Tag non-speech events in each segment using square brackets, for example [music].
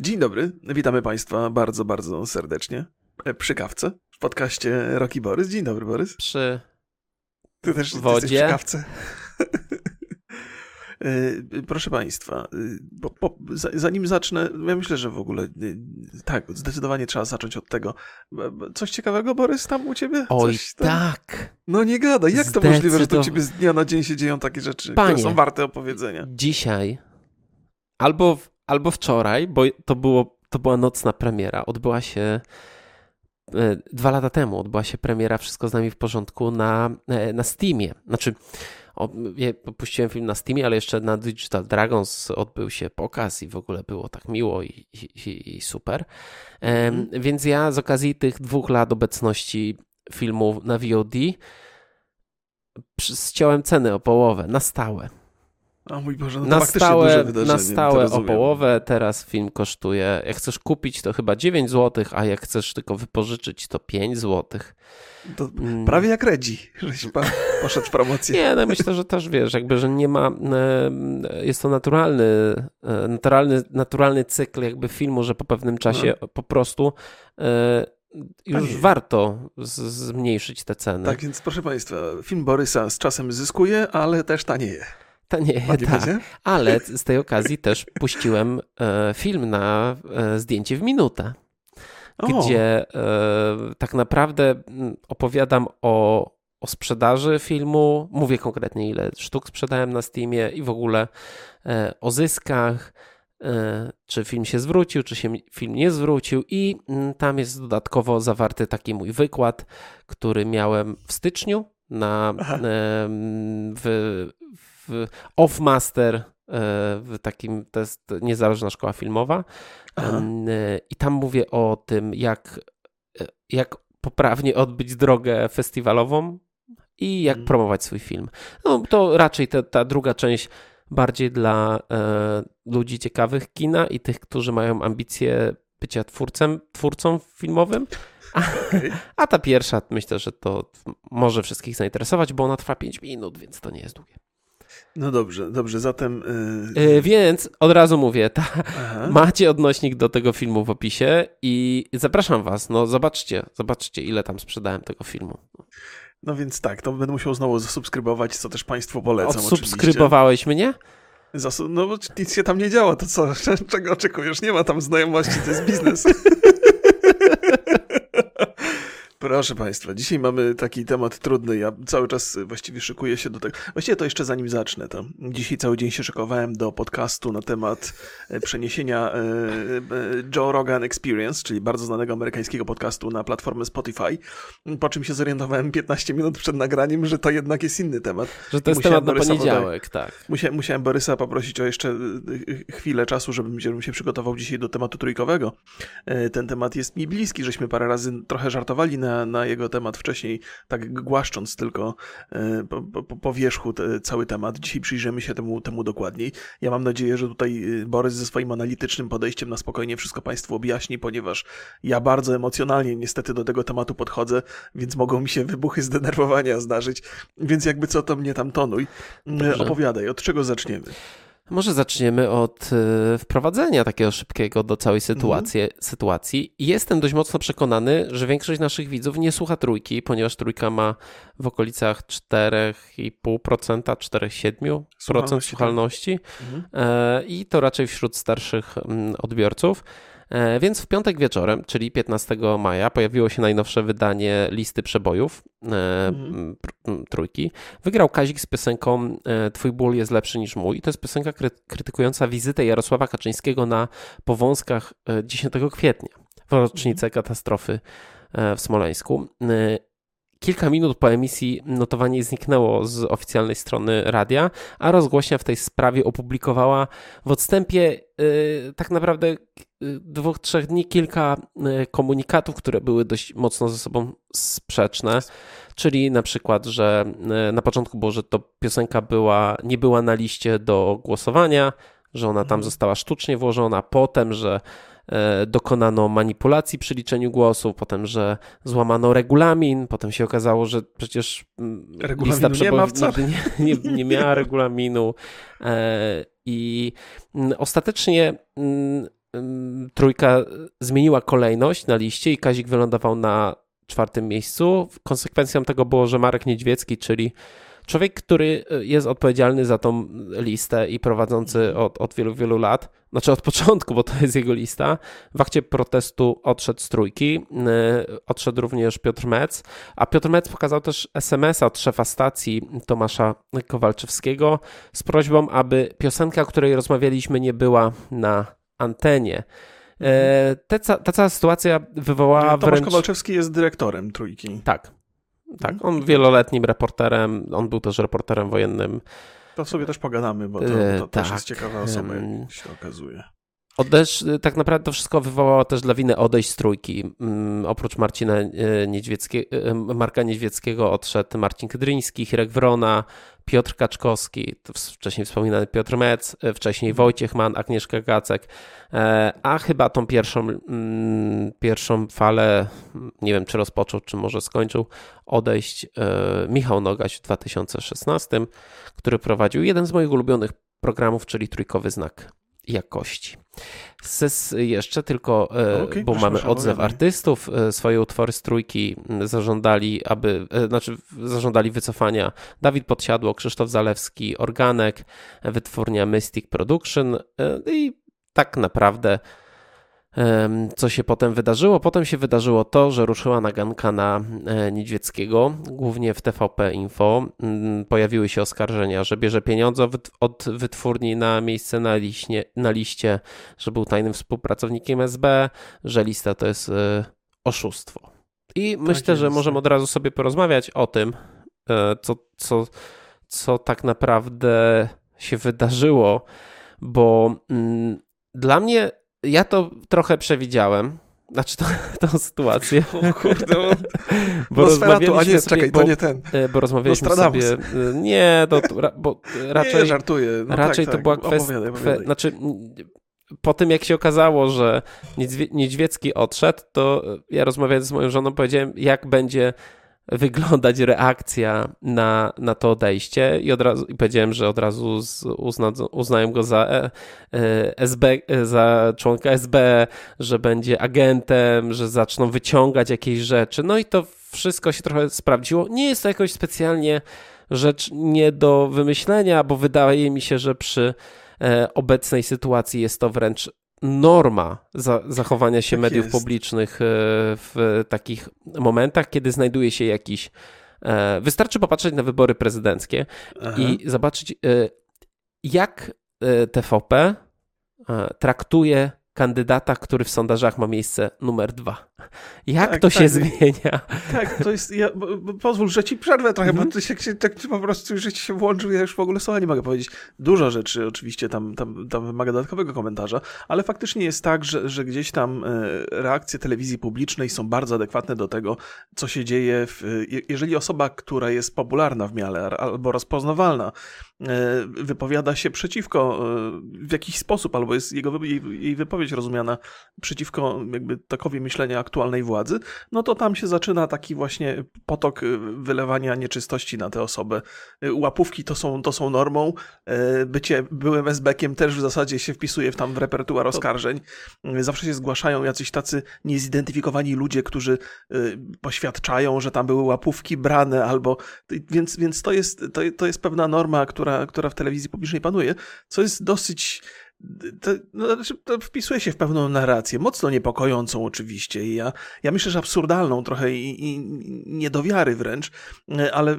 Dzień dobry, witamy Państwa bardzo, bardzo serdecznie przy kawce w podcaście Roki Borys. Dzień dobry, Borys. Przy Ty też wodzie. przy kawce. [laughs] Proszę Państwa, po, po, zanim zacznę, ja myślę, że w ogóle tak, zdecydowanie trzeba zacząć od tego. Coś ciekawego, Borys, tam u Ciebie? Oj, tam? tak. No nie gadaj, jak to możliwe, że to u Ciebie z dnia na dzień się dzieją takie rzeczy, Panie, które są warte opowiedzenia? Dzisiaj albo, albo wczoraj, bo to, było, to była nocna premiera, odbyła się e, dwa lata temu, odbyła się premiera Wszystko z nami w porządku na, e, na Steamie. Znaczy, o, ja puściłem film na Steamie, ale jeszcze na Digital Dragons odbył się pokaz i w ogóle było tak miło i, i, i super. Mm. Więc ja z okazji tych dwóch lat obecności filmu na VOD ściąłem ceny o połowę, na stałe. O mój Boże, no to na stałe, na stałe o połowę. Teraz film kosztuje, jak chcesz kupić, to chyba 9 zł, a jak chcesz tylko wypożyczyć, to 5 zł. To prawie jak Redzi, żeś [laughs] poszedł w promocję. Nie, no myślę, że też wiesz, jakby, że nie ma, jest to naturalny, e, naturalny, naturalny cykl jakby filmu, że po pewnym czasie no. po prostu e, już Panie. warto zmniejszyć te ceny. Tak, więc proszę Państwa, film Borysa z czasem zyskuje, ale też tanieje. Tanieje, tak. Ale z tej okazji też puściłem e, film na zdjęcie w minutę gdzie e, tak naprawdę opowiadam o, o sprzedaży filmu, mówię konkretnie ile sztuk sprzedałem na Steamie i w ogóle e, o zyskach, e, czy film się zwrócił, czy się film nie zwrócił i tam jest dodatkowo zawarty taki mój wykład, który miałem w styczniu na, w, w Off Master w takim, to jest niezależna szkoła filmowa Aha. I tam mówię o tym, jak, jak poprawnie odbyć drogę festiwalową i jak hmm. promować swój film. No, to raczej ta, ta druga część bardziej dla e, ludzi ciekawych kina i tych, którzy mają ambicje bycia twórcem, twórcą filmowym. A, okay. a ta pierwsza myślę, że to może wszystkich zainteresować, bo ona trwa 5 minut, więc to nie jest długie. No dobrze, dobrze, zatem. Yy... Więc od razu mówię, ta, macie odnośnik do tego filmu w opisie i zapraszam Was. No zobaczcie, zobaczcie, ile tam sprzedałem tego filmu. No więc tak, to będę musiał znowu zasubskrybować, co też Państwu polecam. Odsubskrybowałeś mnie? Zasu no bo nic się tam nie działa, to co? [laughs] Czego oczekujesz? Nie ma tam znajomości, to jest biznes. [laughs] Proszę Państwa, dzisiaj mamy taki temat trudny. Ja cały czas właściwie szykuję się do tego. Właściwie to jeszcze zanim zacznę, to dzisiaj cały dzień się szykowałem do podcastu na temat e, przeniesienia e, e, Joe Rogan Experience, czyli bardzo znanego amerykańskiego podcastu na platformę Spotify. Po czym się zorientowałem 15 minut przed nagraniem, że to jednak jest inny temat. Że to jest temat na poniedziałek, tak. Musiałem, musiałem Borysa poprosić o jeszcze chwilę czasu, żebym, żebym się przygotował dzisiaj do tematu trójkowego. Ten temat jest mi bliski, żeśmy parę razy trochę żartowali na na, na jego temat wcześniej, tak głaszcząc tylko e, po, po, po wierzchu te, cały temat. Dzisiaj przyjrzymy się temu, temu dokładniej. Ja mam nadzieję, że tutaj e, Borys ze swoim analitycznym podejściem na spokojnie wszystko Państwu objaśni, ponieważ ja bardzo emocjonalnie niestety do tego tematu podchodzę, więc mogą mi się wybuchy zdenerwowania zdarzyć. Więc jakby co to mnie tam tonuj. E, Dobrze. Opowiadaj, od czego zaczniemy? Może zaczniemy od y, wprowadzenia takiego szybkiego do całej sytuacji. Mm. sytuacji. Jestem dość mocno przekonany, że większość naszych widzów nie słucha trójki, ponieważ trójka ma w okolicach 4,5%, 4,7% słuchalności. słuchalności. Mm. I to raczej wśród starszych mm, odbiorców. E, więc w piątek wieczorem, czyli 15 maja, pojawiło się najnowsze wydanie listy przebojów mhm. trójki. Wygrał Kazik z piosenką e, Twój ból jest lepszy niż mój. To jest piosenka krytykująca wizytę Jarosława Kaczyńskiego na Powązkach 10 kwietnia w rocznicę mhm. katastrofy w Smoleńsku. Kilka minut po emisji notowanie zniknęło z oficjalnej strony radia, a rozgłośnia w tej sprawie opublikowała w odstępie yy, tak naprawdę dwóch, trzech dni kilka yy, komunikatów, które były dość mocno ze sobą sprzeczne. Czyli na przykład, że y, na początku było, że to piosenka była, nie była na liście do głosowania, że ona tam mhm. została sztucznie włożona, potem, że E, dokonano manipulacji przy liczeniu głosów, potem, że złamano regulamin, potem się okazało, że przecież mm, lista nie, ma [laughs] nie, nie, nie miała regulaminu e, i mm, ostatecznie mm, trójka zmieniła kolejność na liście i Kazik wylądował na czwartym miejscu. Konsekwencją tego było, że Marek Niedźwiecki, czyli człowiek, który e, jest odpowiedzialny za tą listę i prowadzący od, od wielu, wielu lat, znaczy od [laughs] początku, bo to jest jego lista, w akcie protestu odszedł z trójki. E, odszedł również Piotr Metz, a Piotr Metz pokazał też SMS-a od szefa stacji Tomasza Kowalczewskiego z prośbą, aby piosenka, o której rozmawialiśmy, nie była na antenie. E, te, ta cała sytuacja wywołała Tomasz wręcz... Kowalczewski jest dyrektorem Trójki. Tak. Tak, on wieloletnim reporterem, on był też reporterem wojennym. To sobie też pogadamy, bo to, to e, też tak. jest ciekawa osoba, jak się okazuje. Odesz, tak naprawdę to wszystko wywołało też lawinę odejść z trójki. Um, oprócz Marcina e, Niedźwieckiego, e, Marka Niedźwieckiego odszedł Marcin Kydryński, Hirek Wrona, Piotr Kaczkowski, wcześniej wspominany Piotr Mec, e, wcześniej Wojciech Mann, Agnieszka Gacek, a chyba tą pierwszą, mm, pierwszą falę, nie wiem czy rozpoczął, czy może skończył, odejść Michał Nogaś w 2016, który prowadził jeden z moich ulubionych programów, czyli Trójkowy Znak jakości. Ses jeszcze tylko, e, okay, bo mamy odzew artystów, e, swoje utwory z trójki zażądali, aby, e, znaczy zażądali wycofania Dawid Podsiadło, Krzysztof Zalewski, Organek, wytwórnia Mystic Production i tak naprawdę co się potem wydarzyło? Potem się wydarzyło to, że ruszyła naganka na e, Niedźwieckiego, głównie w TVP Info. Mm, pojawiły się oskarżenia, że bierze pieniądze od wytwórni na miejsce na, liście, na liście, że był tajnym współpracownikiem SB, że lista to jest e, oszustwo. I tak myślę, jest. że możemy od razu sobie porozmawiać o tym, e, co, co, co tak naprawdę się wydarzyło, bo mm, dla mnie ja to trochę przewidziałem. Znaczy tą, [laughs] tą sytuację. O kurde, bo [laughs] rozmawialiśmy a nie, sobie, czekaj, bo, to nie ten. E, bo rozmawialiśmy sobie. E, nie, to, bo raczej. Nie, żartuję. No raczej tak, to tak. była kwestia. Kwe, znaczy, po tym jak się okazało, że Niedźwiecki odszedł, to ja rozmawiając z moją żoną powiedziałem, jak będzie wyglądać reakcja na, na to odejście i od razu i powiedziałem, że od razu uzna, uznają go za e, e, SB, e, za członka SB, że będzie agentem, że zaczną wyciągać jakieś rzeczy. No i to wszystko się trochę sprawdziło. Nie jest to jakoś specjalnie rzecz nie do wymyślenia, bo wydaje mi się, że przy obecnej sytuacji jest to wręcz norma za, zachowania się tak mediów jest. publicznych e, w takich momentach, kiedy znajduje się jakiś. E, wystarczy popatrzeć na wybory prezydenckie Aha. i zobaczyć, e, jak TVP traktuje kandydata, który w sondażach ma miejsce numer dwa. Jak tak, to się tak. zmienia? Tak, to jest. Ja, pozwól, że ci przerwę trochę, mm -hmm. bo mhm. ty się, tak po prostu ci się włączył, ja już w ogóle słowa nie mogę powiedzieć. Dużo rzeczy oczywiście tam, tam, tam wymaga dodatkowego komentarza, ale faktycznie jest tak, że, że gdzieś tam e, reakcje telewizji publicznej są bardzo adekwatne do tego, co się dzieje. W, jeżeli osoba, która jest popularna w miarę albo rozpoznawalna, e, wypowiada się przeciwko e, w jakiś sposób, albo jest jego, jej, jej wypowiedź rozumiana przeciwko jakby takowi myślenia aktualnej władzy, no to tam się zaczyna taki właśnie potok y, wylewania nieczystości na tę osobę. Y, łapówki to są, to są normą, y, bycie byłym SB-kiem też w zasadzie się wpisuje w tam w repertuar oskarżeń. Zawsze się zgłaszają jacyś tacy niezidentyfikowani ludzie, którzy poświadczają, że tam były łapówki brane albo... Więc, więc to, jest, to, to jest pewna norma, która, która w telewizji publicznej panuje, co jest dosyć to, no, znaczy, to wpisuje się w pewną narrację, mocno niepokojącą oczywiście i ja, ja myślę, że absurdalną trochę i, i niedowiary wręcz, ale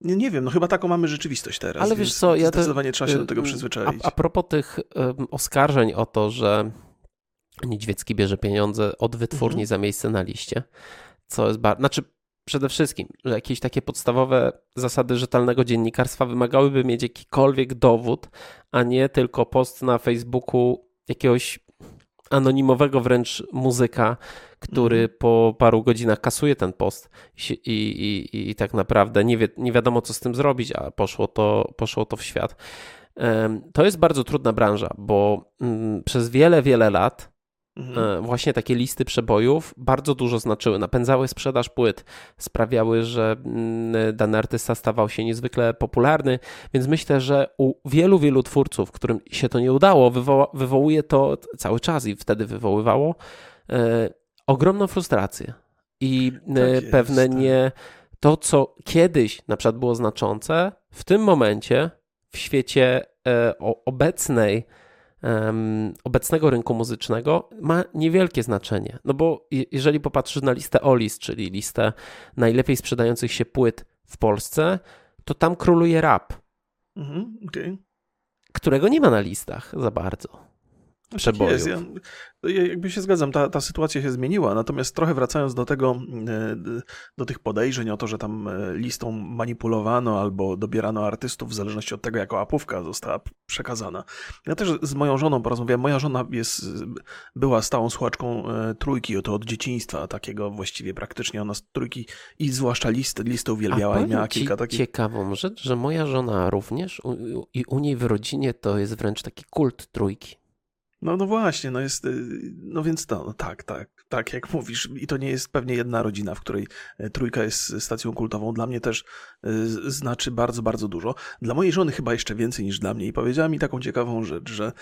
nie, nie wiem, no chyba taką mamy rzeczywistość teraz. Ale wiesz co, ja zdecydowanie to, trzeba się do tego przyzwyczaić. A, a propos tych um, oskarżeń o to, że Niedźwiecki bierze pieniądze od wytwórni mhm. za miejsce na liście, co jest bardzo, znaczy przede wszystkim, że jakieś takie podstawowe zasady rzetelnego dziennikarstwa wymagałyby mieć jakikolwiek dowód, a nie tylko post na Facebooku jakiegoś anonimowego wręcz muzyka, który mm. po paru godzinach kasuje ten post i, i, i, i tak naprawdę nie, wie, nie wiadomo, co z tym zrobić, a poszło to, poszło to w świat. To jest bardzo trudna branża, bo mm, przez wiele, wiele lat mhm. właśnie takie listy przebojów bardzo dużo znaczyły. Napędzały sprzedaż płyt, sprawiały, że mm, dany artysta stawał się niezwykle popularny, więc myślę, że u wielu, wielu twórców, którym się to nie udało, wywoła, wywołuje to cały czas i wtedy wywoływało e, ogromną frustrację i e, tak pewne jest, tak. nie to, co kiedyś na przykład było znaczące, w tym momencie w świecie e, obecnej, obecnego rynku muzycznego ma niewielkie znaczenie. No bo jeżeli popatrzysz na listę OLIS, czyli listę najlepiej sprzedających się płyt w Polsce, to tam króluje rap. Mhm, okay. Którego nie ma na listach za bardzo. Przebojów. Jest. Ja, ja jakby się zgadzam, ta, ta sytuacja się zmieniła, natomiast trochę wracając do tego, e, do tych podejrzeń o to, że tam e, listą manipulowano albo dobierano artystów w zależności od tego, jaka apówka została przekazana. Ja też z moją żoną porozmawiałem. Moja żona jest, była stałą słuchaczką e, trójki, to od dzieciństwa takiego właściwie praktycznie. Ona z trójki i zwłaszcza listy, listy uwielbiała A i miała kilka takich. Ciekawą rzecz, że moja żona również i u niej w rodzinie to jest wręcz taki kult trójki. No, no właśnie, no jest, y, no więc to, no tak, tak, tak jak mówisz. I to nie jest pewnie jedna rodzina, w której e, trójka jest stacją kultową. Dla mnie też y, znaczy bardzo, bardzo dużo. Dla mojej żony chyba jeszcze więcej niż dla mnie. I powiedziała mi taką ciekawą rzecz, że,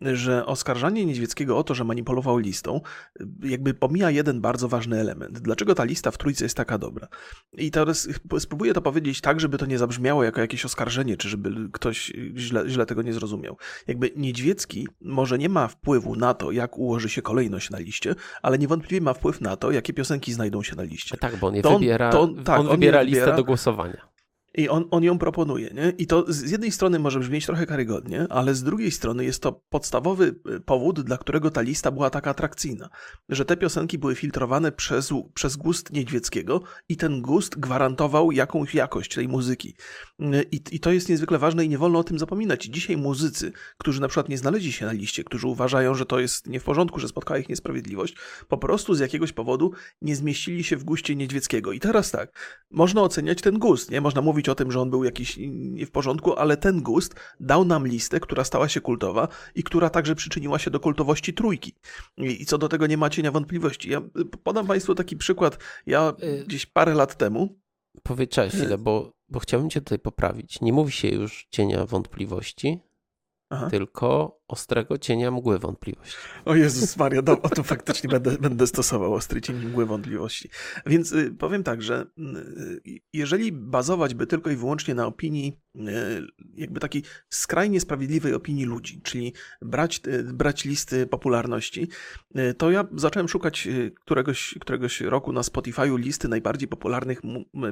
że oskarżanie Niedźwieckiego o to, że manipulował listą, y, jakby pomija jeden bardzo ważny element. Dlaczego ta lista w trójce jest taka dobra? I teraz spróbuję to powiedzieć tak, żeby to nie zabrzmiało jako jakieś oskarżenie, czy żeby ktoś źle, źle tego nie zrozumiał. Jakby Niedźwiecki może nie ma wpływu na to, jak ułoży się kolejność na liście, ale niewątpliwie ma wpływ na to, jakie piosenki znajdą się na liście. Tak, bo on je to wybiera, to, tak, on wybiera listę wybiera, do głosowania. I on, on ją proponuje, nie? I to z jednej strony może brzmieć trochę karygodnie, ale z drugiej strony jest to podstawowy y, powód, dla którego ta lista była taka atrakcyjna. Że te piosenki były filtrowane przez, przez gust Niedźwieckiego i ten gust gwarantował jakąś jakość tej muzyki. Y, I, I to jest niezwykle ważne i nie wolno o tym zapominać. Dzisiaj muzycy, którzy na przykład nie znaleźli się na liście, którzy uważają, że to jest nie w porządku, że spotkała ich niesprawiedliwość, po prostu z jakiegoś powodu nie zmieścili się w guście Niedźwieckiego. I teraz tak, można oceniać ten gust, nie? Można mówić mówić o tym, że on był jakiś nie w porządku, ale ten gust dał nam listę, która stała się kultowa i która także przyczyniła się do kultowości trójki. I, co do tego nie ma cienia wątpliwości. Ja podam Państwu taki przykład. Ja y, gdzieś parę lat temu. Powiedz chwilę, bo, bo chciałbym Cię tutaj poprawić. Nie mówi się już cienia wątpliwości, Aha. tylko ostrego cienia mgły wątpliwości. O Jezus Maria, no, to faktycznie będę, będę stosował ostry cień mgły wątpliwości. Więc y, powiem tak, że y, jeżeli bazować by tylko i wyłącznie na opinii, y, jakby takiej skrajnie sprawiedliwej opinii ludzi, czyli brać, brać listy popularności, to ja zacząłem szukać któregoś, któregoś roku na Spotify'u listy najbardziej popularnych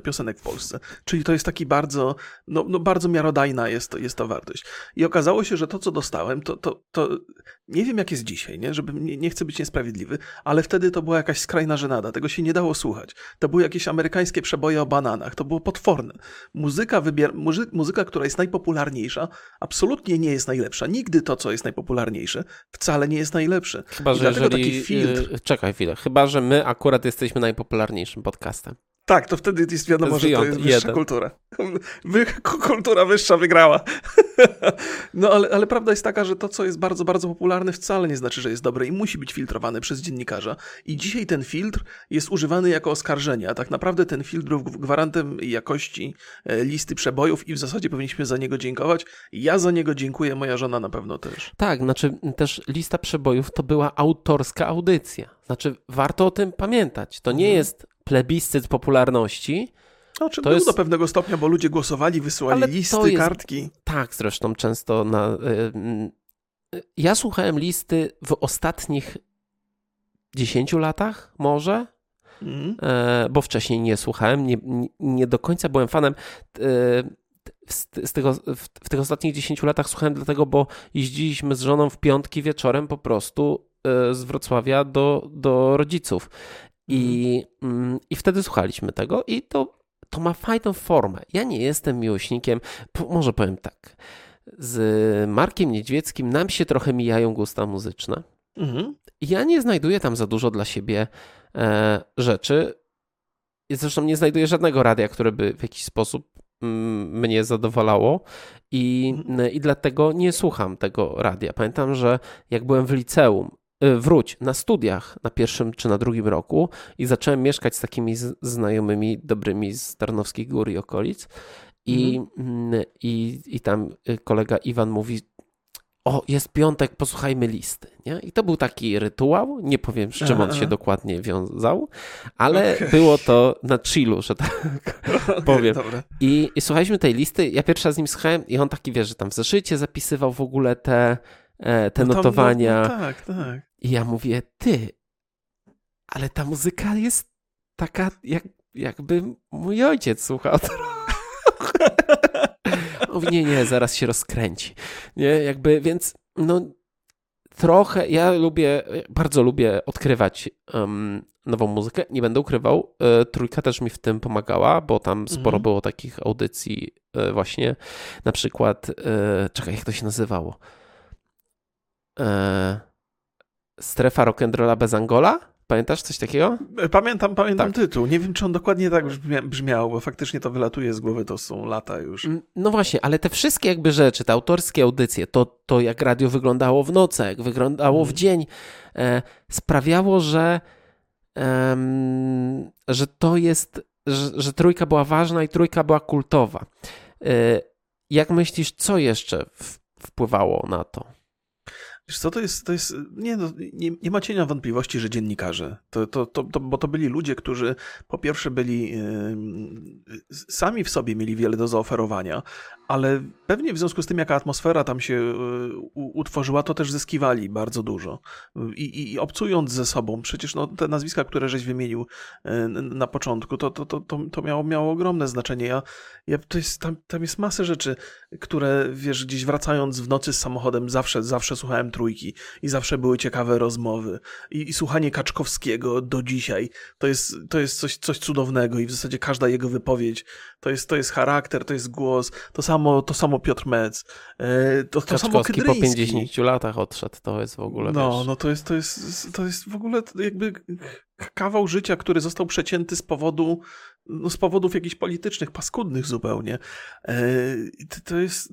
piosenek w Polsce. Czyli to jest taki bardzo, no, no bardzo miarodajna jest, jest to wartość. I okazało się, że to, co dostałem, to, to to, to nie wiem jak jest dzisiaj, nie? Żeby, nie, nie chcę być niesprawiedliwy, ale wtedy to była jakaś skrajna żenada, tego się nie dało słuchać. To były jakieś amerykańskie przeboje o bananach, to było potworne. Muzyka, wybier... muzyka, która jest najpopularniejsza, absolutnie nie jest najlepsza. Nigdy to, co jest najpopularniejsze, wcale nie jest najlepsze. Chyba, że jeżeli... taki filtr... Yy, czekaj chwilę, chyba, że my akurat jesteśmy najpopularniejszym podcastem. Tak, to wtedy jest wiadomo, że to jest wyższa jeden. kultura. [laughs] Wy, kultura wyższa wygrała. [laughs] no ale, ale prawda jest taka, że to, co jest bardzo, bardzo popularne, wcale nie znaczy, że jest dobre i musi być filtrowane przez dziennikarza. I dzisiaj ten filtr jest używany jako oskarżenie, a tak naprawdę ten filtr był gwarantem jakości e, listy przebojów i w zasadzie powinniśmy za niego dziękować. Ja za niego dziękuję, moja żona na pewno też. Tak, znaczy też lista przebojów to była autorska audycja. Znaczy warto o tym pamiętać. To nie mhm. jest plebiscyt popularności. No, czy to był jest... do pewnego stopnia, bo ludzie głosowali, wysyłali Ale listy, jest... kartki. Tak, zresztą często na. Y, ja słuchałem listy w ostatnich 10 latach, może. Mm. Bo wcześniej nie słuchałem, nie, nie do końca byłem fanem. Z tego, w tych ostatnich 10 latach słuchałem dlatego, bo jeździliśmy z żoną w piątki wieczorem po prostu z Wrocławia do, do rodziców. I, mm, I wtedy słuchaliśmy tego i to, to ma fajną formę. Ja nie jestem miłośnikiem, może powiem tak, z Markiem Niedźwieckim nam się trochę mijają gusta muzyczne. Mhm. Ja nie znajduję tam za dużo dla siebie e, rzeczy. Zresztą nie znajduję żadnego radia, które by w jakiś sposób mm, mnie zadowalało i, mhm. i dlatego nie słucham tego radia. Pamiętam, że jak byłem w liceum wróć, na studiach na pierwszym czy na drugim roku i zacząłem mieszkać z takimi znajomymi dobrymi z Tarnowskich Gór i okolic. I, mhm. i, I tam y, kolega Iwan mówi, o, jest piątek, posłuchajmy listy. Nie? I to był taki rytuał. Nie powiem, z czym on się dokładnie wiązał, ale okay. było to na chillu, że tak okay, [laughs] powiem. I, I słuchaliśmy tej listy. Ja pierwszy raz z nim słuchałem i on taki, wiesz, że tam w zeszycie zapisywał w ogóle te, te no notowania. No, no, tak, tak. I ja mówię, ty, ale ta muzyka jest taka, jak, jakby mój ojciec słuchał. [laughs] Mówi, nie, nie, zaraz się rozkręci. Nie, jakby, więc no trochę, ja lubię, bardzo lubię odkrywać um, nową muzykę, nie będę ukrywał. E, trójka też mi w tym pomagała, bo tam sporo mhm. było takich audycji e, właśnie, na przykład, e, czekaj, jak to się nazywało? E, strefa rock'n'rolla bez Angola? Pamiętasz coś takiego? Pamiętam, pamiętam tak. tytuł. Nie wiem, czy on dokładnie tak brzmiał, bo faktycznie to wylatuje z głowy, to są lata już. Mm, no właśnie, ale te wszystkie jakby rzeczy, te autorskie audycje, to, to jak radio wyglądało w nocy, jak wyglądało w mhm. dzień, e, sprawiało, że, e, że to jest, że, że trójka była ważna i trójka była kultowa. E, jak myślisz, co jeszcze wpływało na to? Wiesz co, to jest, to jest nie, no, nie, nie ma cienia wątpliwości, że dziennikarze, to, to, to, to, bo to byli ludzie, którzy po pierwsze byli yy, sami w sobie mieli wiele do zaoferowania, ale pewnie w związku z tym, jaka atmosfera tam się yy, utworzyła, to też zyskiwali bardzo dużo. I, i, obcując ze sobą, przecież no, te nazwiska, które żeś wymienił yy, na początku, to, to, to, to, to miało, miało ogromne znaczenie. Ja, ja, to jest, tam, tam jest masę rzeczy, które, wiesz, gdzieś wracając w nocy z samochodem, zawsze, zawsze słuchałem trójki i zawsze były ciekawe rozmowy. I, i słuchanie Kaczkowskiego do dzisiaj to jest, to jest coś, coś cudownego i w zasadzie każda jego wypowiedź to jest, to jest charakter, to jest głos, to samo, to samo Piotr Metz, e, to, to samo po 50 latach odszedł, to jest w ogóle, No, wiesz... no to jest, to jest, to jest w ogóle jakby kawał życia, który został przecięty z powodu no, z powodów jakichś politycznych, paskudnych zupełnie. E, to jest,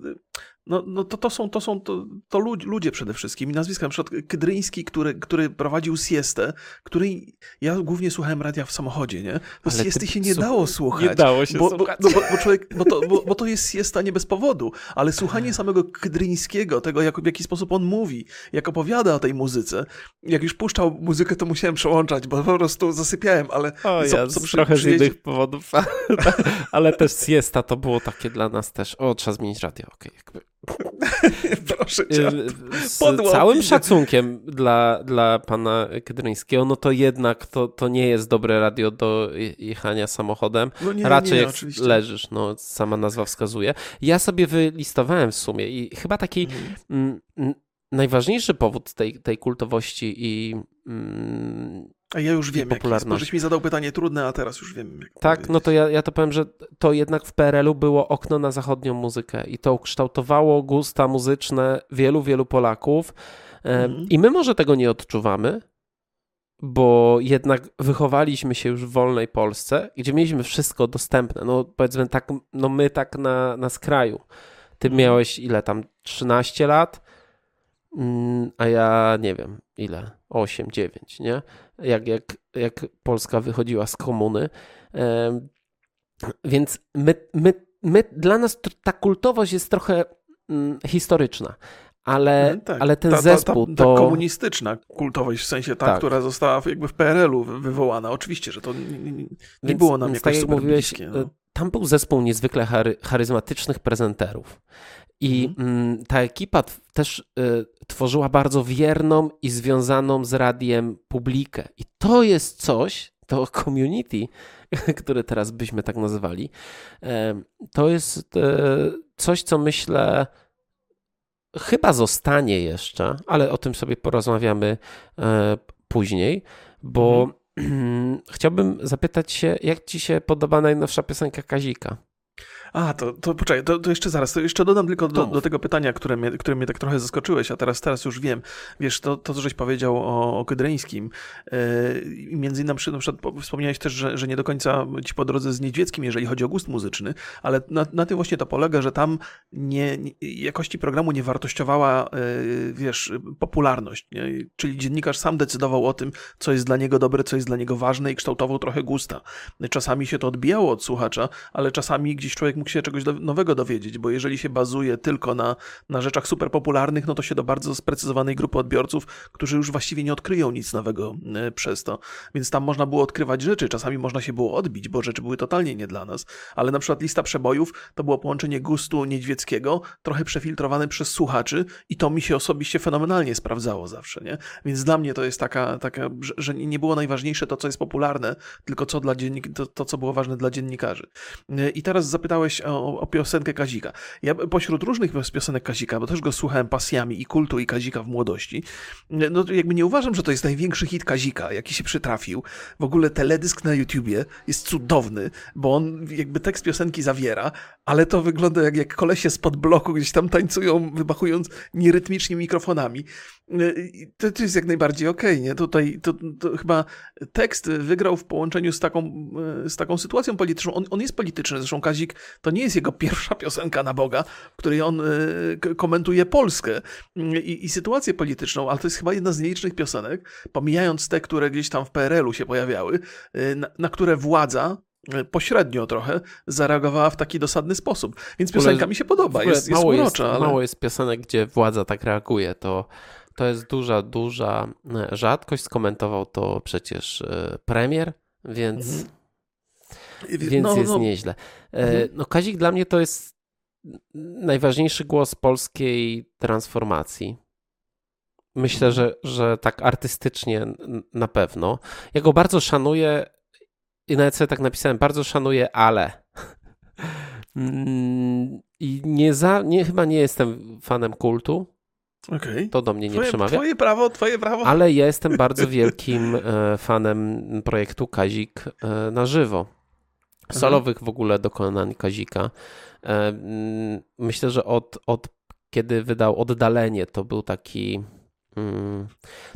no, no to, to są, to, są to, to ludzie przede wszystkim. I nazwiska, na przykład Kydryński, który, który prowadził siestę, której ja głównie słuchałem radia w samochodzie, nie? Bo Ale siesty się nie dało słuchać. Nie dało się bo, słuchać. Bo, no, bo, bo, człowiek, bo, to, bo, bo to jest siesta nie bez powodu, ale słuchanie samego Kydryńskiego, tego jak, w jaki sposób on mówi, jak opowiada o tej muzyce, jak już puszczał muzykę, to musiałem przełączać, bo po prostu zasypiałem, ale... O, co, ja co przy, trochę z innych powodów, [laughs] ale też siesta to było takie dla nas też, o, trzeba zmienić radio, okej, okay, jakby [laughs] Proszę cię. Z całym szacunkiem dla, dla pana Kedryńskiego, no to jednak to, to nie jest dobre radio do jechania samochodem. No nie, Raczej nie, jak oczywiście. leżysz, no sama nazwa wskazuje. Ja sobie wylistowałem w sumie i chyba taki mhm. m, najważniejszy powód tej, tej kultowości i mm, a ja już wiem, popularność. Możeś mi zadał pytanie trudne, a teraz już wiem. Jak tak, no to ja, ja to powiem, że to jednak w PRL-u było okno na zachodnią muzykę i to ukształtowało gusta muzyczne wielu, wielu Polaków. Mhm. I my może tego nie odczuwamy, bo jednak wychowaliśmy się już w wolnej Polsce, gdzie mieliśmy wszystko dostępne. No powiedzmy tak, no my tak na, na skraju. Ty mhm. miałeś ile tam, 13 lat, mm, a ja nie wiem ile, 8, 9, nie? Jak, jak, jak Polska wychodziła z komuny. Więc my, my, my, dla nas ta kultowość jest trochę mm, historyczna. Ale, mhm, tak. ale ten ta, zespół ta, ta, to... komunistyczna kultowość, w sensie ta, tak. która została jakby w PRL-u wywołana. Oczywiście, że to nie, nie, nie było nam więc jakoś tak jak mówiłeś, bliskie, no. Tam był zespół niezwykle chary, charyzmatycznych prezenterów. I mhm. mm. ta ekipa też y, tworzyła bardzo wierną i związaną z radiem publikę. I to jest coś, to [laughs] community, które teraz byśmy tak nazywali, y, to jest y, coś, co myślę chyba zostanie jeszcze, ale o tym sobie porozmawiamy e, później, bo mhm. [clears throat] chciałbym zapytać się, jak ci się podoba najnowsza piosenka Kazika? A, to, to poczekaj, to, to jeszcze zaraz, to jeszcze dodam tylko do, do, tego pytania, które mnie, które mnie tak trochę zaskoczyłeś, a teraz, teraz już wiem. Wiesz, to, to co żeś powiedział o, o Kydryńskim, yy, między innymi na przykład wspomniałeś też, że, że nie do końca ci po drodze z Niedźwieckim, jeżeli chodzi o gust muzyczny, ale na, na tym właśnie to polega, że tam nie, nie jakości programu nie wartościowała, yy, wiesz, popularność, nie? czyli dziennikarz sam decydował o tym, co jest dla niego dobre, co jest dla niego ważne i kształtował trochę gusta. Czasami się to odbijało od słuchacza, ale czasami gdzieś człowiek mógł się czegoś nowego dowiedzieć, bo jeżeli się bazuje tylko na, na rzeczach super popularnych, no to się do bardzo sprecyzowanej grupy odbiorców, którzy już właściwie nie odkryją nic nowego e, przez to. Więc tam można było odkrywać rzeczy, czasami można się było odbić, bo rzeczy były totalnie nie dla nas. Ale na przykład lista przebojów to było połączenie gustu niedźwieckiego, trochę przefiltrowane przez słuchaczy i to mi się osobiście fenomenalnie sprawdzało zawsze, nie? Więc dla mnie to jest taka, taka że nie było najważniejsze to, co jest popularne, tylko co dla dziennik to, to, co było ważne dla dziennikarzy. E, I teraz zapytałeś o, o piosenkę Kazika. Ja pośród różnych piosenek Kazika, bo też go słuchałem pasjami i kultu i Kazika w młodości, no jakby nie uważam, że to jest największy hit Kazika, jaki się przytrafił. W ogóle teledysk na YouTubie jest cudowny, bo on jakby tekst piosenki zawiera, ale to wygląda jak, jak kolesie spod bloku gdzieś tam tańcują, wybachując nierytmicznie mikrofonami. To, to jest jak najbardziej okej, okay, nie? Tutaj to, to, chyba tekst wygrał w połączeniu z taką, z taką sytuacją polityczną. On, on jest polityczny, zresztą Kazik to nie jest jego pierwsza piosenka na Boga, w której on y, komentuje Polskę i, i sytuację polityczną, ale to jest chyba jedna z nielicznych piosenek, pomijając te, które gdzieś tam w PRL-u się pojawiały, na, na które władza pośrednio trochę zareagowała w taki dosadny sposób. Więc piosenka mi się podoba, jest, jest urocza. Jest, ale... Mało jest piosenek, gdzie władza tak reaguje, to to jest duża, duża e, rzadkość. Skomentował to przecież e, premier, więc, mhm. Więc no, jest no. nieźle. E, mhm. No, Kazik dla mnie to jest najważniejszy głos polskiej transformacji. Myślę, że, że tak artystycznie na pewno. Ja go bardzo szanuję i nawet sobie tak napisałem, bardzo szanuję, ale. [laughs] Mm, I nie za, nie, chyba nie jestem fanem kultu. Okay. To do mnie nie twoje, przemawia. Twoje prawo, twoje prawo. Ale ja jestem bardzo wielkim e, fanem projektu Kazik e, na żywo. Solowych w ogóle dokonań Kazika. E, mm, myślę, że od, od kiedy wydał Oddalenie, to był taki. Mm,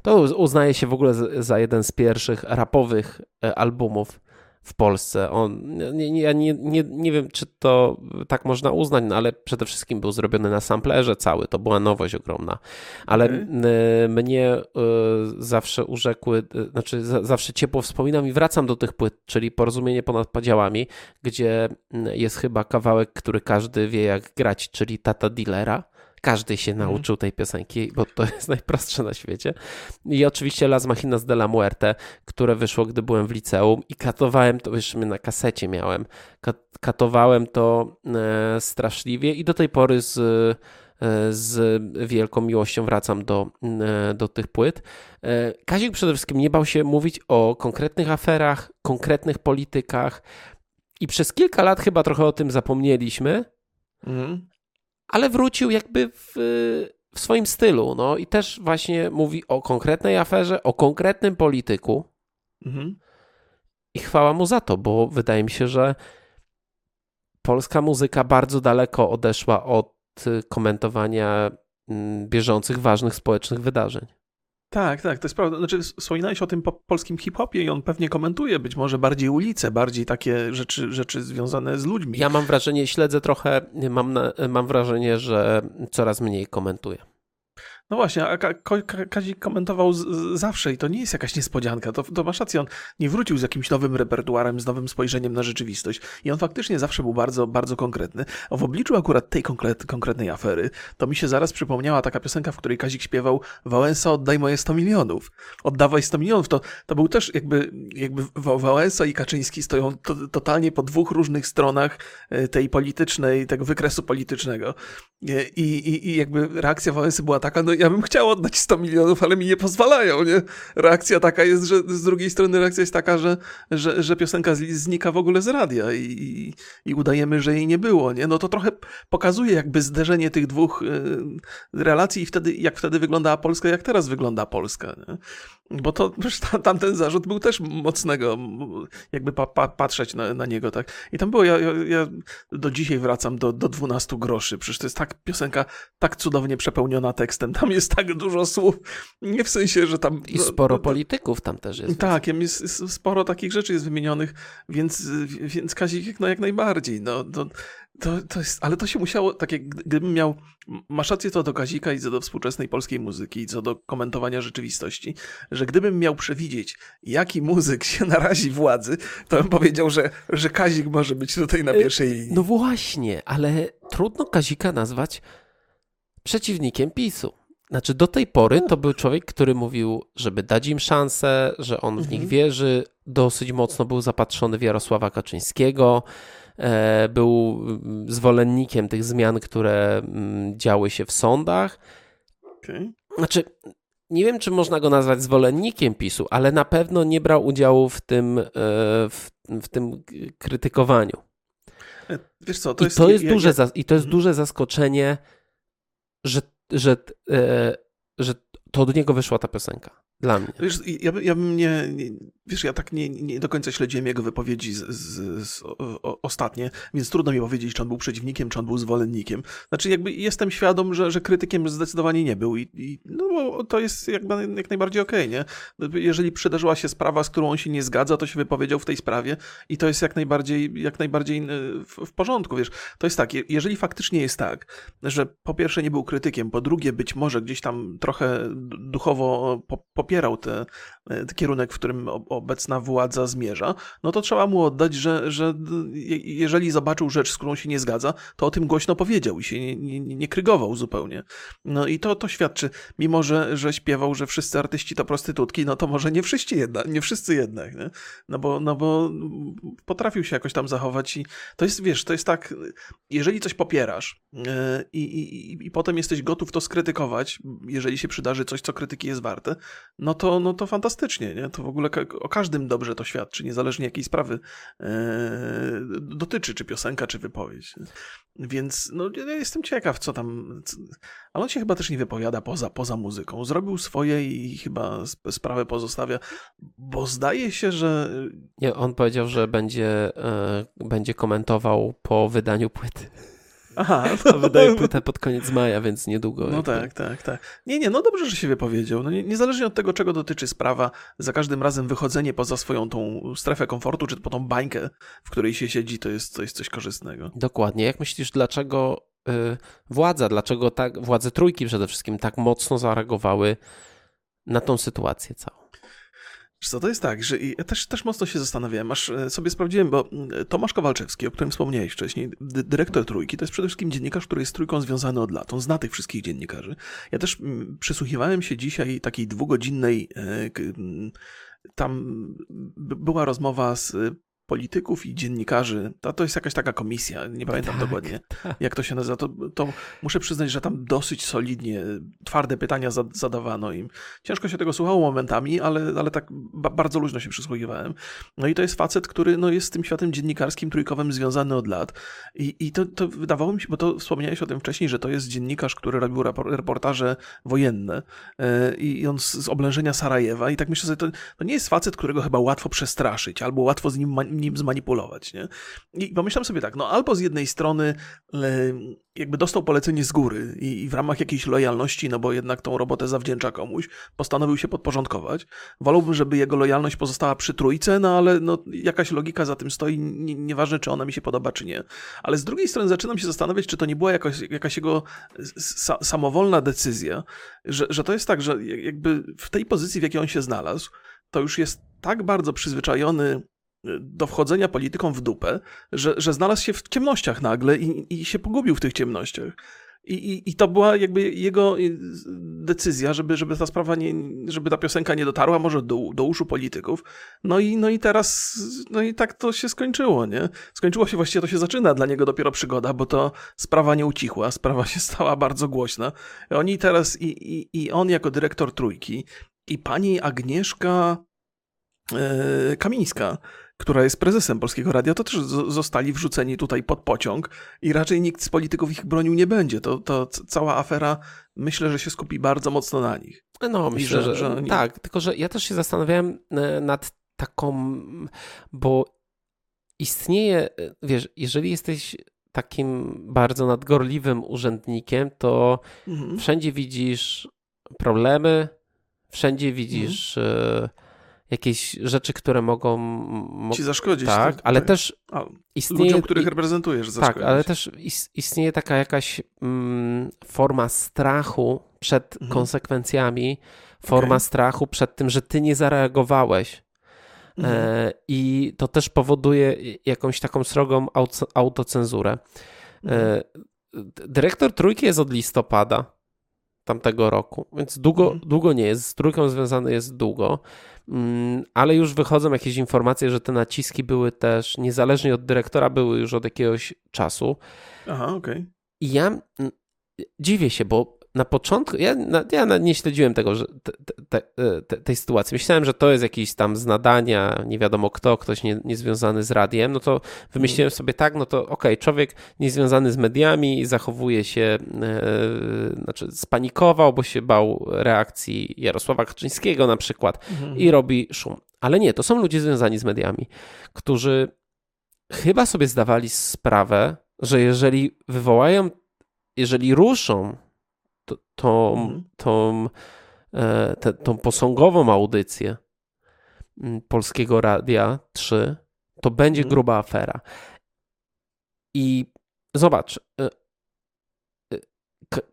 to uznaje się w ogóle za jeden z pierwszych rapowych albumów w Polsce. On, nie, nie, ja nie, nie, nie wiem, czy to tak można uznać, no ale przede wszystkim był zrobiony na samplerze cały, to była nowość ogromna. Ale okay. mnie y, zawsze urzekły, y, znaczy zawsze ciepło wspominam i wracam do tych płyt, czyli Porozumienie ponad podziałami, gdzie jest chyba kawałek, który każdy wie jak grać, czyli Tata Dealera każdy się mhm. nauczył tej piosenki, bo to jest [laughs] najprostsze na świecie. I oczywiście Las Machinas de la Muerte, które wyszło, gdy byłem w liceum i katowałem to, jeszcze na kasecie miałem, katowałem to e, straszliwie i do tej pory z e, z wielką miłością wracam do, e, do tych płyt. Kazik przede wszystkim nie bał się mówić o konkretnych aferach, konkretnych politykach i przez kilka lat chyba trochę o tym zapomnieliśmy, mm ale wrócił jakby w, w swoim stylu. No i też właśnie mówi o konkretnej aferze, o konkretnym polityku. Mhm. I chwała mu za to, bo wydaje mi się, że polska muzyka bardzo daleko odeszła od komentowania mm, bieżących, ważnych społecznych wydarzeń. Tak, tak, to jest prawda. Znaczy, wspominałeś o tym po polskim hip-hopie i on pewnie komentuje być może bardziej ulice, bardziej takie rzeczy, rzeczy związane z ludźmi. Ja mam wrażenie, śledzę trochę, mam, mam wrażenie, że coraz mniej komentuje. No właśnie, a Kazik komentował zawsze i to nie jest jakaś niespodzianka. To, to masz rację, on nie wrócił z jakimś nowym repertuarem, z nowym spojrzeniem na rzeczywistość. I on faktycznie zawsze był bardzo, bardzo konkretny. A w obliczu akurat tej konkret, konkretnej afery, to mi się zaraz przypomniała taka piosenka, w której Kazik śpiewał Wałęsa oddaj moje 100 milionów. Oddawaj 100 milionów. To, to był też jakby, jakby Wałęsa i Kaczyński stoją to, totalnie po dwóch różnych stronach e, tej politycznej, tego wykresu politycznego. E, I, i, i jakby reakcja Wałęsy była taka, no ja bym chciał oddać 100 milionów, ale mi nie pozwalają, nie? Reakcja taka jest, że z drugiej strony reakcja jest taka, że, że, że piosenka znika w ogóle z radia i, i, udajemy, że jej nie było, nie? No to trochę pokazuje jakby zderzenie tych dwóch y, relacji i wtedy, jak wtedy wyglądała Polska, jak teraz wygląda Polska, nie? Bo to tamten zarzut był też mocnego, jakby pa, pa, patrzeć na, na, niego, tak. I tam było, ja, ja, do dzisiaj wracam do, do 12 groszy. Przecież to jest tak piosenka, tak cudownie przepełniona tekstem. Tam jest tak dużo słów. Nie w sensie, że tam. I sporo no, polityków tam też jest. Tak, jest, jest, sporo takich rzeczy jest wymienionych, więc, więc Kazik no, jak najbardziej. No, to, to, to jest, ale to się musiało, tak jak gdybym miał, masz rację co do Kazika i co do współczesnej polskiej muzyki i co do komentowania rzeczywistości, że gdybym miał przewidzieć, jaki muzyk się [laughs] narazi władzy, to bym powiedział, że, że Kazik może być tutaj na e, pierwszej linii. No właśnie, ale trudno Kazika nazwać przeciwnikiem PiSu. Znaczy, do tej pory to był człowiek, który mówił, żeby dać im szansę, że on w nich mhm. wierzy. Dosyć mocno był zapatrzony w Jarosława Kaczyńskiego. E, był mm, zwolennikiem tych zmian, które mm, działy się w sądach. Okay. Znaczy, nie wiem, czy można go nazwać zwolennikiem PiSu, ale na pewno nie brał udziału w tym, e, w, w tym krytykowaniu. E, wiesz co, to I jest, to jest ja, duże, ja... I to jest mhm. duże zaskoczenie, że, że, że to od niego wyszła ta piosenka. Dla mnie. Wiesz, ja, ja bym nie, nie, Wiesz, ja tak nie, nie do końca śledziłem jego wypowiedzi z, z, z, o, ostatnie, więc trudno mi powiedzieć, czy on był przeciwnikiem, czy on był zwolennikiem. Znaczy, jakby jestem świadom, że, że krytykiem zdecydowanie nie był i, i no, to jest jak, jak najbardziej okej, okay, nie? Jeżeli przydarzyła się sprawa, z którą on się nie zgadza, to się wypowiedział w tej sprawie i to jest jak najbardziej, jak najbardziej e, w, w porządku, wiesz. To jest tak, jeżeli faktycznie jest tak, że po pierwsze nie był krytykiem, po drugie być może gdzieś tam trochę duchowo popierał te, e, kierunek, w którym obecna władza zmierza, no to trzeba mu oddać, że, że jeżeli zobaczył rzecz, z którą się nie zgadza, to o tym głośno powiedział i się nie, nie, nie krygował zupełnie. No i to, to świadczy, mimo że, że śpiewał, że wszyscy artyści to prostytutki, no to może nie wszyscy jednak, nie wszyscy jednak, nie? No, bo, no bo potrafił się jakoś tam zachować i to jest, wiesz, to jest tak, jeżeli coś popierasz e, i, i, i potem jesteś gotów to skrytykować, jeżeli się przydarzy coś, co krytyki jest warte, no to, no to fantastycznie, nie? To w ogóle każdym dobrze to świadczy, niezależnie jakiej sprawy e, dotyczy, czy piosenka, czy wypowiedź. Więc no, ja jestem ciekaw, co tam. Ale on się chyba też nie wypowiada poza, poza muzyką. Zrobił swoje i chyba sprawę pozostawia, bo zdaje się, że. Nie, on powiedział, że będzie, e, będzie komentował po wydaniu płyty. Aha. A [laughs] wydaje płytę pod koniec maja, więc niedługo. No tak, tak, tak. Nie, nie, no dobrze, że się wypowiedział. No, nie, niezależnie od tego, czego dotyczy sprawa, za każdym razem wychodzenie poza swoją tą strefę komfortu, czy po tą bańkę, w której się siedzi, to jest, to jest coś korzystnego. Dokładnie. Jak myślisz, dlaczego yy, władza, dlaczego tak, władze trójki przede wszystkim tak mocno zareagowały na tą sytuację całą? Co to jest tak, że ja też, też mocno się zastanawiałem, aż e, sobie sprawdziłem, bo Tomasz Kowalczewski, o którym wspomniałeś wcześniej, dyrektor Trójki, to jest przede wszystkim dziennikarz, który jest Trójką związany od lat. On zna tych wszystkich dziennikarzy. Ja też przysłuchiwałem się dzisiaj takiej dwugodzinnej e, tam była rozmowa z polityków i dziennikarzy. To, to jest jakaś taka komisja, nie pamiętam tak, dokładnie tak. jak to się nazywa. To, to muszę przyznać, że tam dosyć solidnie, twarde pytania zadawano im. Ciężko się tego słuchało momentami, ale, ale tak ba bardzo luźno się przysłuchiwałem. No i to jest facet, który no, jest z tym światem dziennikarskim, trójkowym związany od lat. I, i to, to wydawało mi się, bo to wspomniałeś o tym wcześniej, że to jest dziennikarz, który robił reportaże wojenne yy, i on z, z oblężenia Sarajewa i tak myślę sobie, to, to nie jest facet, którego chyba łatwo przestraszyć albo łatwo z nim nim zmanipulować. Nie? I pomyślam sobie tak, no albo z jednej strony jakby dostał polecenie z góry i, w ramach jakiejś lojalności, no bo jednak tą robotę zawdzięcza komuś, postanowił się podporządkować. Wolałbym, żeby jego lojalność pozostała przy trójce, no ale no, jakaś logika za tym stoi, nie, nieważne czy ona mi się podoba, czy nie. Ale z drugiej strony zaczynam się zastanawiać, czy to nie była jakaś, jakaś jego sa samowolna decyzja, że, że to jest tak, że jakby w tej pozycji, w jakiej on się znalazł, to już jest tak bardzo przyzwyczajony do wchodzenia polityką w dupę, że, że znalazł się w ciemnościach nagle i, i się pogubił w tych ciemnościach. I, i, I to była jakby jego decyzja, żeby, żeby ta sprawa, nie, żeby ta piosenka nie dotarła może do, do uszu polityków. No i, no i teraz, no i tak to się skończyło, nie? Skończyło się, właściwie to się zaczyna dla niego dopiero przygoda, bo to sprawa nie ucichła, [laughs] sprawa się stała bardzo głośna. Oni teraz, i, i, i on jako dyrektor Trójki, i pani Agnieszka e, Kamińska, która jest prezesem Polskiego Radia, to też zostali wrzuceni tutaj pod pociąg i raczej nikt z polityków ich bronił nie będzie. To, to cała afera myślę, że się skupi bardzo mocno na nich. No, myślę, że, że oni... tak, tylko że ja też się zastanawiałem e, nad taką, bo istnieje, e, wiesz, jeżeli jesteś takim bardzo nadgorliwym urzędnikiem, to mhm. wszędzie widzisz problemy, wszędzie widzisz mhm. Jakieś rzeczy, które mogą... Mo Ci zaszkodzić. Tak, tak ale tak. też A, istnieje... Ludziom, których reprezentujesz zaszkodzić. Tak, ale też istnieje taka jakaś mm, forma strachu przed mhm. konsekwencjami, forma okay. strachu przed tym, że ty nie zareagowałeś. Mhm. E, I to też powoduje jakąś taką srogą autocenzurę. E, mhm. Dyrektor trójki jest od listopada tamtego roku, więc długo, mhm. długo nie jest. Z trójką związany jest długo, mm, ale już wychodzą jakieś informacje, że te naciski były też niezależnie od dyrektora, były już od jakiegoś czasu. Aha, okej. Okay. I ja mm, dziwię się, bo na początku, ja, ja nie śledziłem tego, że te, te, te, tej sytuacji. Myślałem, że to jest jakiś tam z nadania, nie wiadomo kto, ktoś nie, niezwiązany z radiem, no to wymyśliłem sobie tak, no to okej, okay, człowiek niezwiązany z mediami zachowuje się, e, znaczy spanikował, bo się bał reakcji Jarosława Kaczyńskiego na przykład mhm. i robi szum. Ale nie, to są ludzie związani z mediami, którzy chyba sobie zdawali sprawę, że jeżeli wywołają, jeżeli ruszą tą, mhm. tą, te, tą posągową audycję mm, Polskiego Radia 3, to będzie mhm. gruba afera. I zobacz, e, e,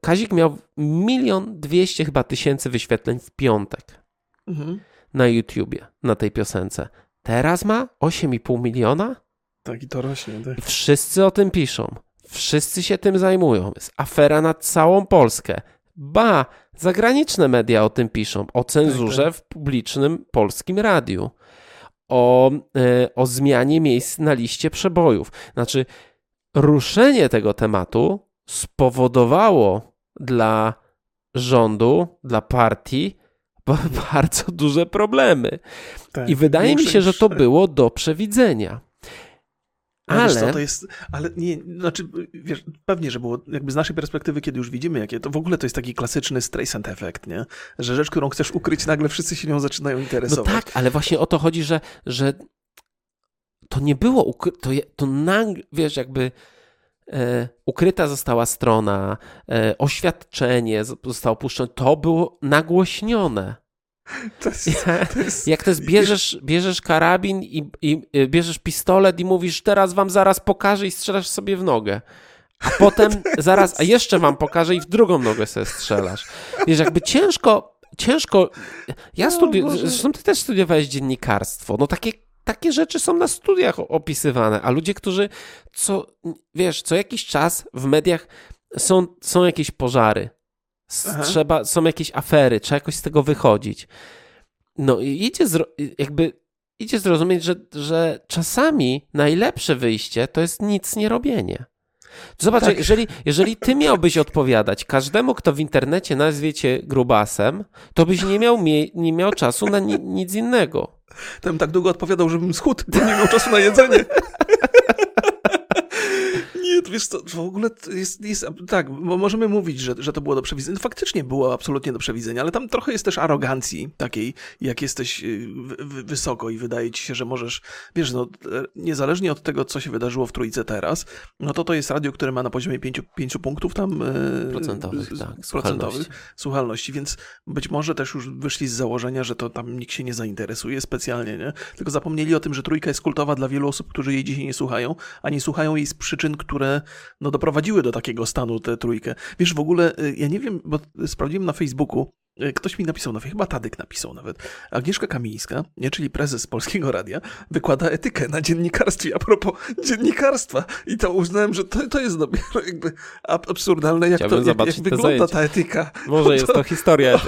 Kazik miał milion dwieście chyba tysięcy wyświetleń w piątek mhm. na YouTubie, na tej piosence. Teraz ma 8,5 miliona? Tak, i to rośnie. Tak. Wszyscy o tym piszą. Wszyscy się tym zajmują. Jest afera na całą Polskę. Ba, zagraniczne media o tym piszą. O cenzurze tak, tak. w publicznym polskim radiu. O, e, o zmianie miejsc na liście przebojów. Znaczy, ruszenie tego tematu spowodowało dla rządu, dla partii [laughs] bardzo duże problemy. Tak, I wydaje mi się, że to było do przewidzenia. Ale, co, to jest, ale nie, znaczy, wiesz, pewnie, że było, jakby z naszej perspektywy, kiedy już widzimy, jakie to w ogóle to jest taki klasyczny Streisand efekt, nie? Że rzecz, którą chcesz ukryć, nagle wszyscy się nią zaczynają interesować. No tak, ale właśnie o to chodzi, że, że to nie było, ukry... to, to nagle, wiesz, jakby e, ukryta została strona, e, oświadczenie zostało puszczone, to było nagłośnione. [laughs] To jest, to jest... Jak to jest, bierzesz, bierzesz karabin i, i, y, bierzesz pistolet i mówisz, teraz wam zaraz pokażę i strzelasz sobie w nogę. A [laughs] potem zaraz, a jeszcze wam pokażę i w drugą nogę sobie strzelasz. Wiesz, jakby ciężko, ciężko. Ja studiuję, zresztą ty też studiowałeś dziennikarstwo. No takie, takie rzeczy są na studiach opisywane, a ludzie, którzy co, wiesz, co jakiś czas w mediach są, są jakieś pożary trzeba, są jakieś afery, trzeba jakoś z tego wychodzić. No i idzie, zro, jakby idzie zrozumieć, że, że czasami najlepsze wyjście to jest nic nie robienie. Zobacz, tak. jeżeli, jeżeli ty miałbyś odpowiadać każdemu, kto w internecie nazwie cię grubasem, to byś nie miał, mie, nie miał czasu na ni, nic innego. Bym tak długo odpowiadał, żebym schudł, bo nie miał czasu na jedzenie. [laughs] Nie, wiesz co, w ogóle jest, jest tak, bo możemy mówić, że, że to było do przewidzenia. Faktycznie było absolutnie do przewidzenia, ale tam trochę jest też arogancji takiej, jak jesteś y, wysoko i wydaje ci się, że możesz, wiesz, no, niezależnie od tego, co się wydarzyło w Trójce teraz, no to to jest radio, które ma na poziomie 5, 5 punktów tam y, procentowych, tak, procentowych słuchalności. słuchalności, więc być może też już wyszli z założenia, że to tam nikt się nie zainteresuje specjalnie, nie? Tylko zapomnieli o tym, że Trójka jest kultowa dla wielu osób, którzy jej dzisiaj nie słuchają, a nie słuchają jej z przyczyn, które które no, doprowadziły do takiego stanu tę trójkę. Wiesz, w ogóle, y, ja nie wiem, bo sprawdziłem na Facebooku, y, Ktoś mi napisał, no chyba Tadyk napisał nawet. Agnieszka Kamińska, nie, czyli prezes Polskiego Radia, wykłada etykę na dziennikarstwie a propos dziennikarstwa. I to uznałem, że to, to jest dopiero jakby absurdalne, jak, to, jak, jak wygląda ta etyka. Może to, jest to historia. [laughs]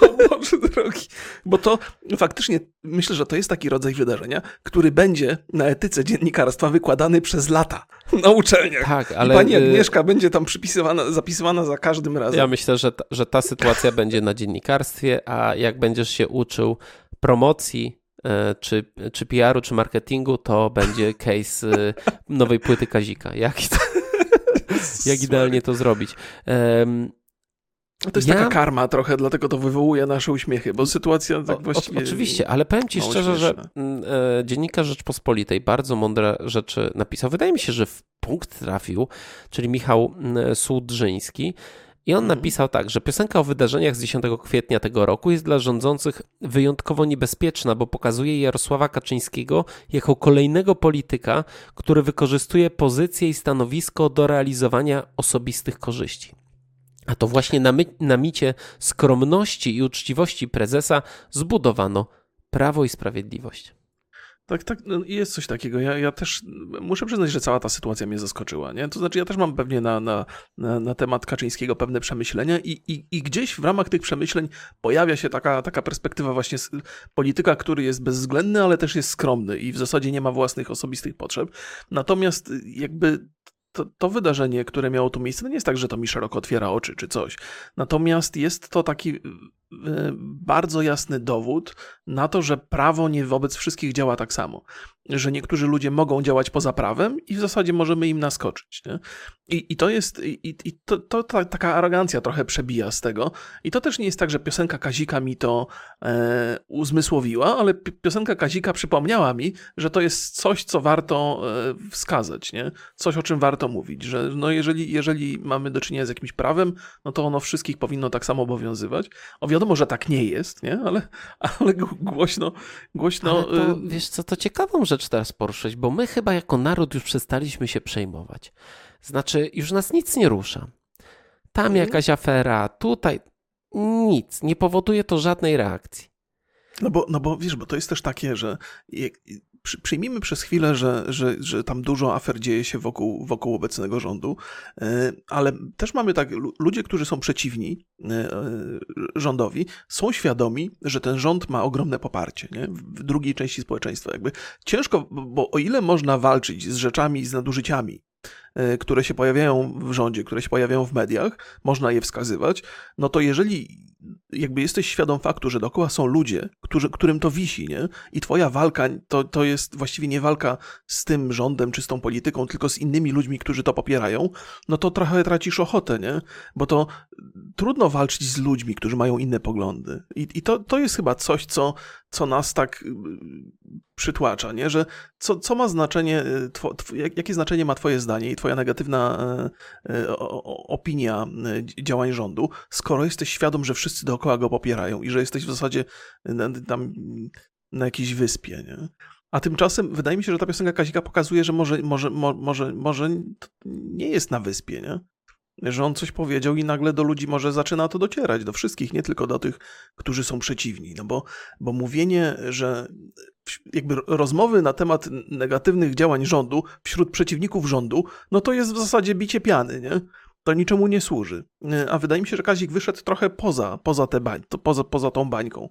O Boże [laughs] drogi. Bo to faktycznie myślę, że to jest taki rodzaj wydarzenia, który będzie na etyce dziennikarstwa wykładany przez lata [laughs] na uczelniach. Tak, ale... I pani y, Agnieszka będzie tam przypisywana, zapisywana za każdym razem. Ja myślę, że ta, że ta sytuacja [laughs] będzie na dziennikarstwie, a jak będziesz się uczył promocji e, czy, czy PR-u, czy marketingu, to będzie case e, nowej płyty Kazika. Jak, jak idealnie to zrobić? To jest ja... taka karma trochę, dlatego to wywołuje nasze uśmiechy, bo sytuacja tak właściwie... O, oczywiście, ale powiem ci szczerze, śmieszne. że e, dziennikarz Rzeczpospolitej bardzo mądre rzeczy napisał. Wydaje mi się, że w punkt trafił, czyli Michał mm, Słudrzyński. I on mhm. napisał tak, że piosenka o wydarzeniach z 10 kwietnia tego roku jest dla rządzących wyjątkowo niebezpieczna, bo pokazuje Jarosława Kaczyńskiego jako kolejnego polityka, który wykorzystuje pozycję i stanowisko do realizowania osobistych korzyści. A to właśnie na, my, na micie skromności i uczciwości prezesa zbudowano Prawo i Sprawiedliwość. Tak, tak, no jest coś takiego. Ja, ja też muszę przyznać, że cała ta sytuacja mnie zaskoczyła. Nie? To znaczy, ja też mam pewnie na, na, na, na temat Kaczyńskiego pewne przemyślenia i, i, i gdzieś w ramach tych przemyśleń pojawia się taka, taka perspektywa właśnie polityka, który jest bezwzględny, ale też jest skromny i w zasadzie nie ma własnych osobistych potrzeb. Natomiast jakby to, to, wydarzenie, które miało tu miejsce, nie jest tak, że to mi szeroko otwiera oczy czy coś. Natomiast jest to taki bardzo jasny dowód na to, że prawo nie wobec wszystkich działa tak samo. Że niektórzy ludzie mogą działać poza prawem i w zasadzie możemy im naskoczyć. Nie? I, I to jest, i, i to, to ta, taka arogancja trochę przebija z tego. I to też nie jest tak, że piosenka Kazika mi to e, uzmysłowiła, ale piosenka Kazika przypomniała mi, że to jest coś, co warto e, wskazać, nie? Coś, o czym warto mówić, że no jeżeli, jeżeli mamy do czynienia z jakimś prawem, no to ono wszystkich powinno tak samo obowiązywać. O wiadomo, że tak nie jest, nie? Ale, ale głośno, głośno... Ale to, y, wiesz co, to ciekawą rzecz teraz poruszyć, bo my chyba jako naród już przestaliśmy się przejmować. Znaczy, już nas nic nie rusza. Tam mhm. jakaś afera, tutaj nic. Nie powoduje to żadnej reakcji. No bo, no bo wiesz, bo to jest też takie, że przyjmijmy przez chwilę, że, że, że tam dużo afer dzieje się wokół, wokół obecnego rządu, e, ale też mamy tak, ludzie, którzy są przeciwni e, e, rządowi, są świadomi, że ten rząd ma ogromne poparcie nie? w drugiej części społeczeństwa. Jakby ciężko, bo o ile można walczyć z rzeczami, z nadużyciami, które się pojawiają w rządzie, które się pojawiają w mediach, można je wskazywać, no to jeżeli jakby jesteś świadom faktu, że dookoła są ludzie, którzy, którym to wisi, nie? I twoja walka to, to jest właściwie nie walka z tym rządem czy z tą polityką, tylko z innymi ludźmi, którzy to popierają, no to trochę tracisz ochotę, nie? Bo to trudno walczyć z ludźmi, którzy mają inne poglądy. I, i to, to jest chyba coś, co, co nas tak y, przytłacza, nie? Że co, co ma znaczenie, y, jakie znaczenie ma twoje zdanie i twoja negatywna y, opinia działań rządu, skoro jesteś świadom, że wszyscy dookoła go popierają i że jesteś w zasadzie tam na jakiejś wyspie, nie? A tymczasem wydaje mi się, że ta piosenka Kazika pokazuje, że może, może, może, może nie jest na wyspie, nie? Że on coś powiedział i nagle do ludzi może zaczyna to docierać, do wszystkich, nie tylko do tych, którzy są przeciwni. No bo, bo mówienie, że jakby rozmowy na temat negatywnych działań rządu wśród przeciwników rządu, no to jest w zasadzie bicie piany, nie? To niczemu nie służy. A wydaje mi się, że Kazik wyszedł trochę poza, poza, te bań, poza, poza tą bańką,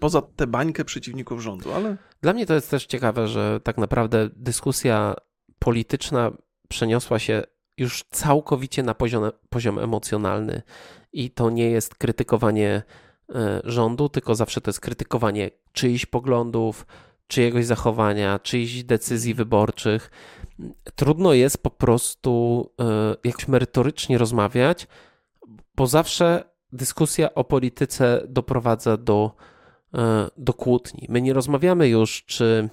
poza tę bańkę przeciwników rządu, ale... Dla mnie to jest też ciekawe, że tak naprawdę dyskusja polityczna przeniosła się już całkowicie na poziom, poziom emocjonalny i to nie jest krytykowanie e, rządu, tylko zawsze to jest krytykowanie czyichś poglądów, czyjegoś zachowania, czyichś decyzji wyborczych. Trudno jest po prostu e, jakoś merytorycznie rozmawiać, bo zawsze dyskusja o polityce doprowadza do, e, do kłótni. My nie rozmawiamy już czy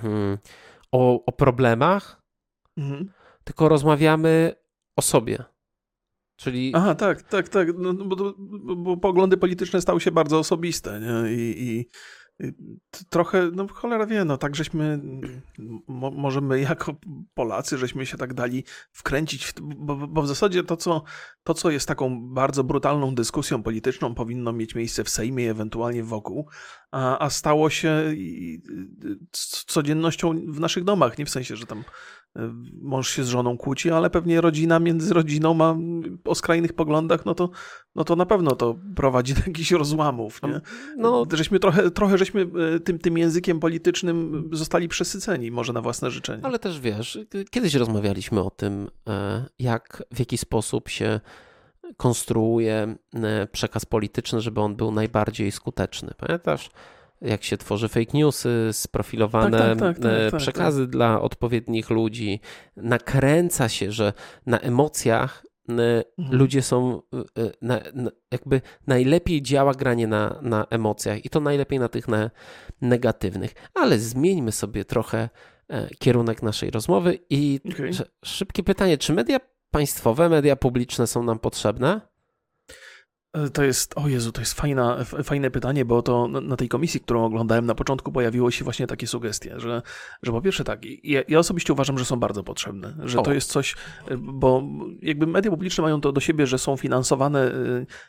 hmm, o, o problemach, mhm tylko rozmawiamy o sobie. Czyli... Aha, tak, tak, tak, no, bo, bo, bo poglądy polityczne stały się bardzo osobiste nie? I, i trochę, no cholera wie, no tak żeśmy, mo, może my jako Polacy, żeśmy się tak dali wkręcić, w, bo, bo, w zasadzie to co, to, co jest taką bardzo brutalną dyskusją polityczną, powinno mieć miejsce w Sejmie, ewentualnie wokół, a, a stało się codziennością w naszych domach, nie w sensie, że tam mąż się z żoną kłóci, ale pewnie rodzina między rodziną ma o skrajnych poglądach, no to, no to na pewno to prowadzi do jakichś rozłamów. Nie? No, żeśmy trochę, trochę żeśmy e, tym, tym językiem politycznym zostali przesyceni, może na własne życzenie. Ale też wiesz, kiedyś rozmawialiśmy o tym, e, jak, w jaki sposób się konstruuje e, przekaz polityczny, żeby on był najbardziej skuteczny. Pamiętasz? Jak się tworzy fake newsy, sprofilowane Tak, tak, tak, tak, e, tak, przekazy dla odpowiednich ludzi. Nakręca się, że na emocjach Mhm. ludzie są, e, na, na, jakby najlepiej działa granie na, na emocjach i to najlepiej na tych ne, negatywnych. Ale zmieńmy sobie trochę e, kierunek naszej rozmowy i sz- szybkie pytanie, czy media państwowe, media publiczne są nam potrzebne? E, To jest, o Jezu, to jest fajna, fajne pytanie, bo to na- tej komisji, którą oglądałem na początku, pojawiło się właśnie takie sugestie, że, że po pierwsze tak, ja, ja osobiście uważam, że są bardzo potrzebne, że O. to jest coś, e, bo jakby media publiczne mają to do siebie, że są finansowane e,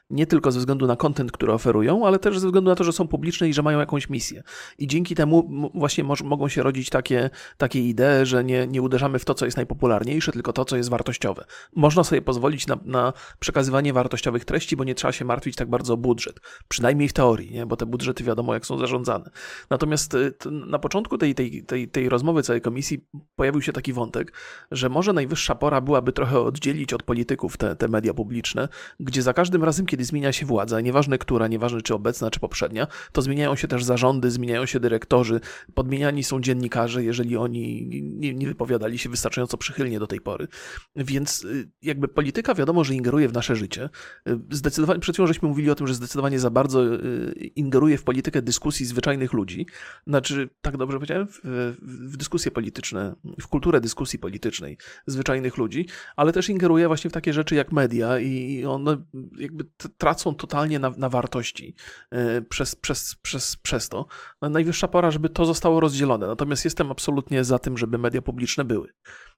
nie tylko ze względu na content, który oferują, ale też ze względu na to, że są publiczne i że mają jakąś misję. I dzięki temu właśnie moż, mogą się rodzić takie, takie idee, że nie, nie uderzamy w to, co jest najpopularniejsze, tylko to, co jest wartościowe. Można sobie pozwolić na, na przekazywanie wartościowych treści, bo nie trzeba się martwić tak bardzo o budżet. Przynajmniej w teorii, nie? bo te budżety wiadomo, jak są zarządzane. Natomiast y, na początku tej, tej, tej, tej rozmowy całej komisji pojawił się taki wątek, że może najwyższa pora byłaby trochę oddzielić od polityków te, te media publiczne, gdzie za każdym razem, kiedy zmienia się władza, nieważne która, nieważne czy obecna, czy poprzednia, to zmieniają się też zarządy, zmieniają się dyrektorzy, podmieniani są dziennikarze, jeżeli oni nie, nie wypowiadali się wystarczająco przychylnie do tej pory. Więc y, jakby polityka wiadomo, że ingeruje w nasze życie. Y, Zdecydowanie, przed chwilą żeśmy mówili o tym, że zdecydowanie za bardzo y, ingeruje w politykę dyskusji zwyczajnych ludzi. Znaczy, tak dobrze powiedziałem? W, w, dyskusje polityczne, w kulturę dyskusji politycznej zwyczajnych ludzi, ale też ingeruje właśnie w takie rzeczy jak media i one jakby tracą totalnie na, na wartości y, przez, przez, przez, przez to. Najwyższa pora, żeby to zostało rozdzielone. Natomiast jestem absolutnie za tym, żeby media publiczne były.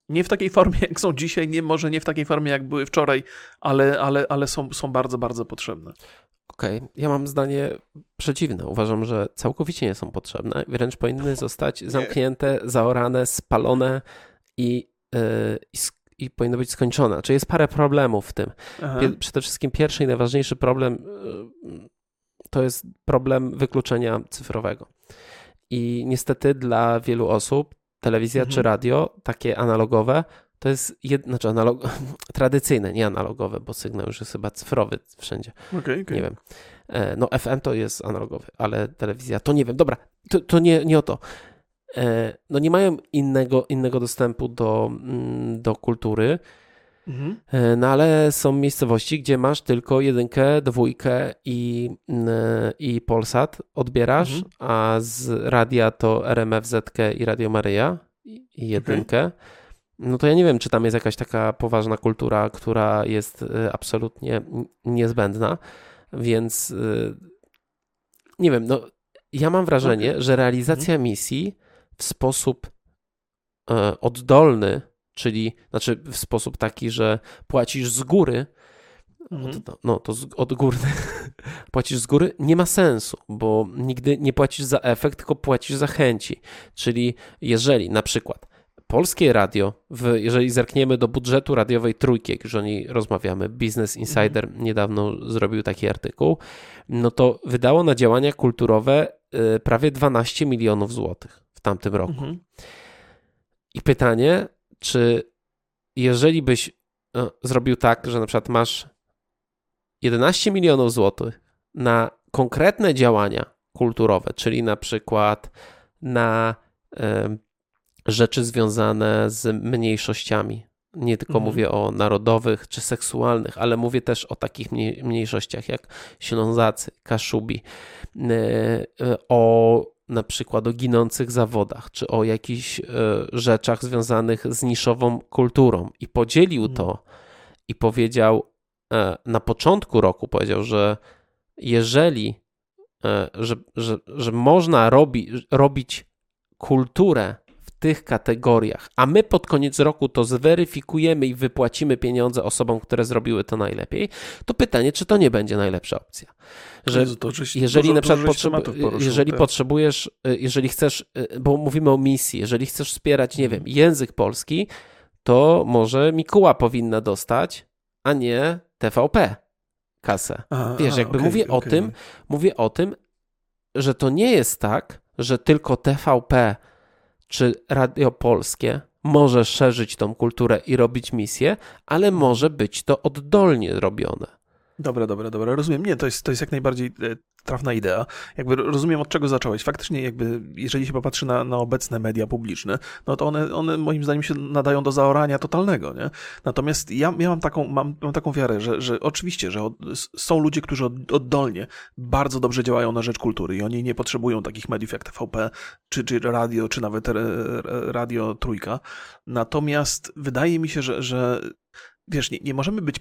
Nie w takiej formie, jak są dzisiaj, nie, może nie w takiej formie, jak były wczoraj, ale, ale, ale są, są bardzo, bardzo potrzebne. Okej, ja mam zdanie przeciwne. Uważam, że całkowicie nie są potrzebne. Wręcz powinny zostać zamknięte, zaorane, spalone i, yy, i, i powinno być skończone. Czy jest parę problemów w tym? Aha. Przede wszystkim pierwszy i najważniejszy problem yy, to jest problem wykluczenia cyfrowego. I niestety dla wielu osób telewizja Mhm. czy radio, takie analogowe, to jest jed... znaczy analog... [laughs] tradycyjne, nie analogowe, bo sygnał już jest chyba cyfrowy wszędzie. Okej, okej. Nie wiem. E, No FM to jest analogowy, ale telewizja to nie wiem. Dobra, to, to nie, nie o to. E, No nie mają innego, innego dostępu do, mm, do kultury, Mhm. e, no ale są miejscowości, gdzie masz tylko jedynkę, dwójkę i, i Polsat odbierasz, Mhm. a z radia to RMF, Zetkę i Radio Maryja i jedynkę. No to ja nie wiem, czy tam jest jakaś taka poważna kultura, która jest e, absolutnie niezbędna, więc e, nie wiem, no ja mam wrażenie, że realizacja misji w sposób oddolny, czyli znaczy w sposób taki, że płacisz z góry, Mhm. od, no to z, odgórny, [laughs] płacisz z góry, nie ma sensu, bo nigdy nie płacisz za efekt, tylko płacisz za chęci. Czyli jeżeli na przykład polskie radio, w, jeżeli zerkniemy do budżetu radiowej trójki, jak już o niej rozmawiamy, Business Insider niedawno zrobił taki artykuł, no to wydało na działania kulturowe y, prawie 12 milionów złotych w tamtym roku. Mhm. I pytanie, czy jeżeli byś e, zrobił tak, że na przykład masz 11 milionów złotych na konkretne działania kulturowe, czyli na przykład na e, rzeczy związane z mniejszościami. Nie tylko Mhm. mówię o narodowych czy seksualnych, ale mówię też o takich mniej, mniejszościach jak Ślązacy, Kaszubi, e, e, o na przykład o ginących zawodach, czy o jakichś e, rzeczach związanych z niszową kulturą i podzielił Mhm. to i powiedział e, na początku roku, powiedział, że jeżeli, e, że, że, że można robi, robić kulturę tych kategoriach, a my pod koniec roku to zweryfikujemy i wypłacimy pieniądze osobom, które zrobiły to najlepiej, to pytanie, czy to nie będzie najlepsza opcja. Że jeżeli dużo- na przykład potrzebu- poruszył, jeżeli tak. potrzebujesz, y, jeżeli chcesz, y, bo mówimy o misji, jeżeli chcesz wspierać, nie wiem, język polski, to może Mikuła powinna dostać, a nie TVP kasę. A, Wiesz, a, jakby okej, mówię o okej. tym, mówię o tym, że to nie jest tak, że tylko TVP czy Radio Polskie może szerzyć tą kulturę i robić misję, ale może być to oddolnie robione. Dobra, dobra, dobra, rozumiem. Nie, to jest, to jest jak najbardziej e, trafna idea. Jakby rozumiem, od czego zacząłeś. Faktycznie, jakby, jeżeli się popatrzy na, na obecne media publiczne, no to one, one moim zdaniem się nadają do zaorania totalnego, nie? Natomiast ja, ja mam, taką, mam, mam taką wiarę, że, że oczywiście, że od, są ludzie, którzy od, oddolnie bardzo dobrze działają na rzecz kultury i oni nie potrzebują takich mediów jak TVP, czy, czy radio, czy nawet radio Trójka. Natomiast wydaje mi się, że, że wiesz, nie, nie możemy być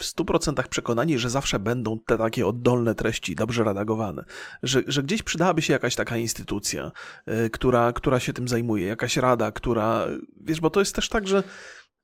w 100% przekonani, że zawsze będą te takie oddolne treści dobrze redagowane. Że, że gdzieś przydałaby się jakaś taka instytucja, y, która, która się tym zajmuje, jakaś rada, która. Wiesz, bo to jest też tak, że.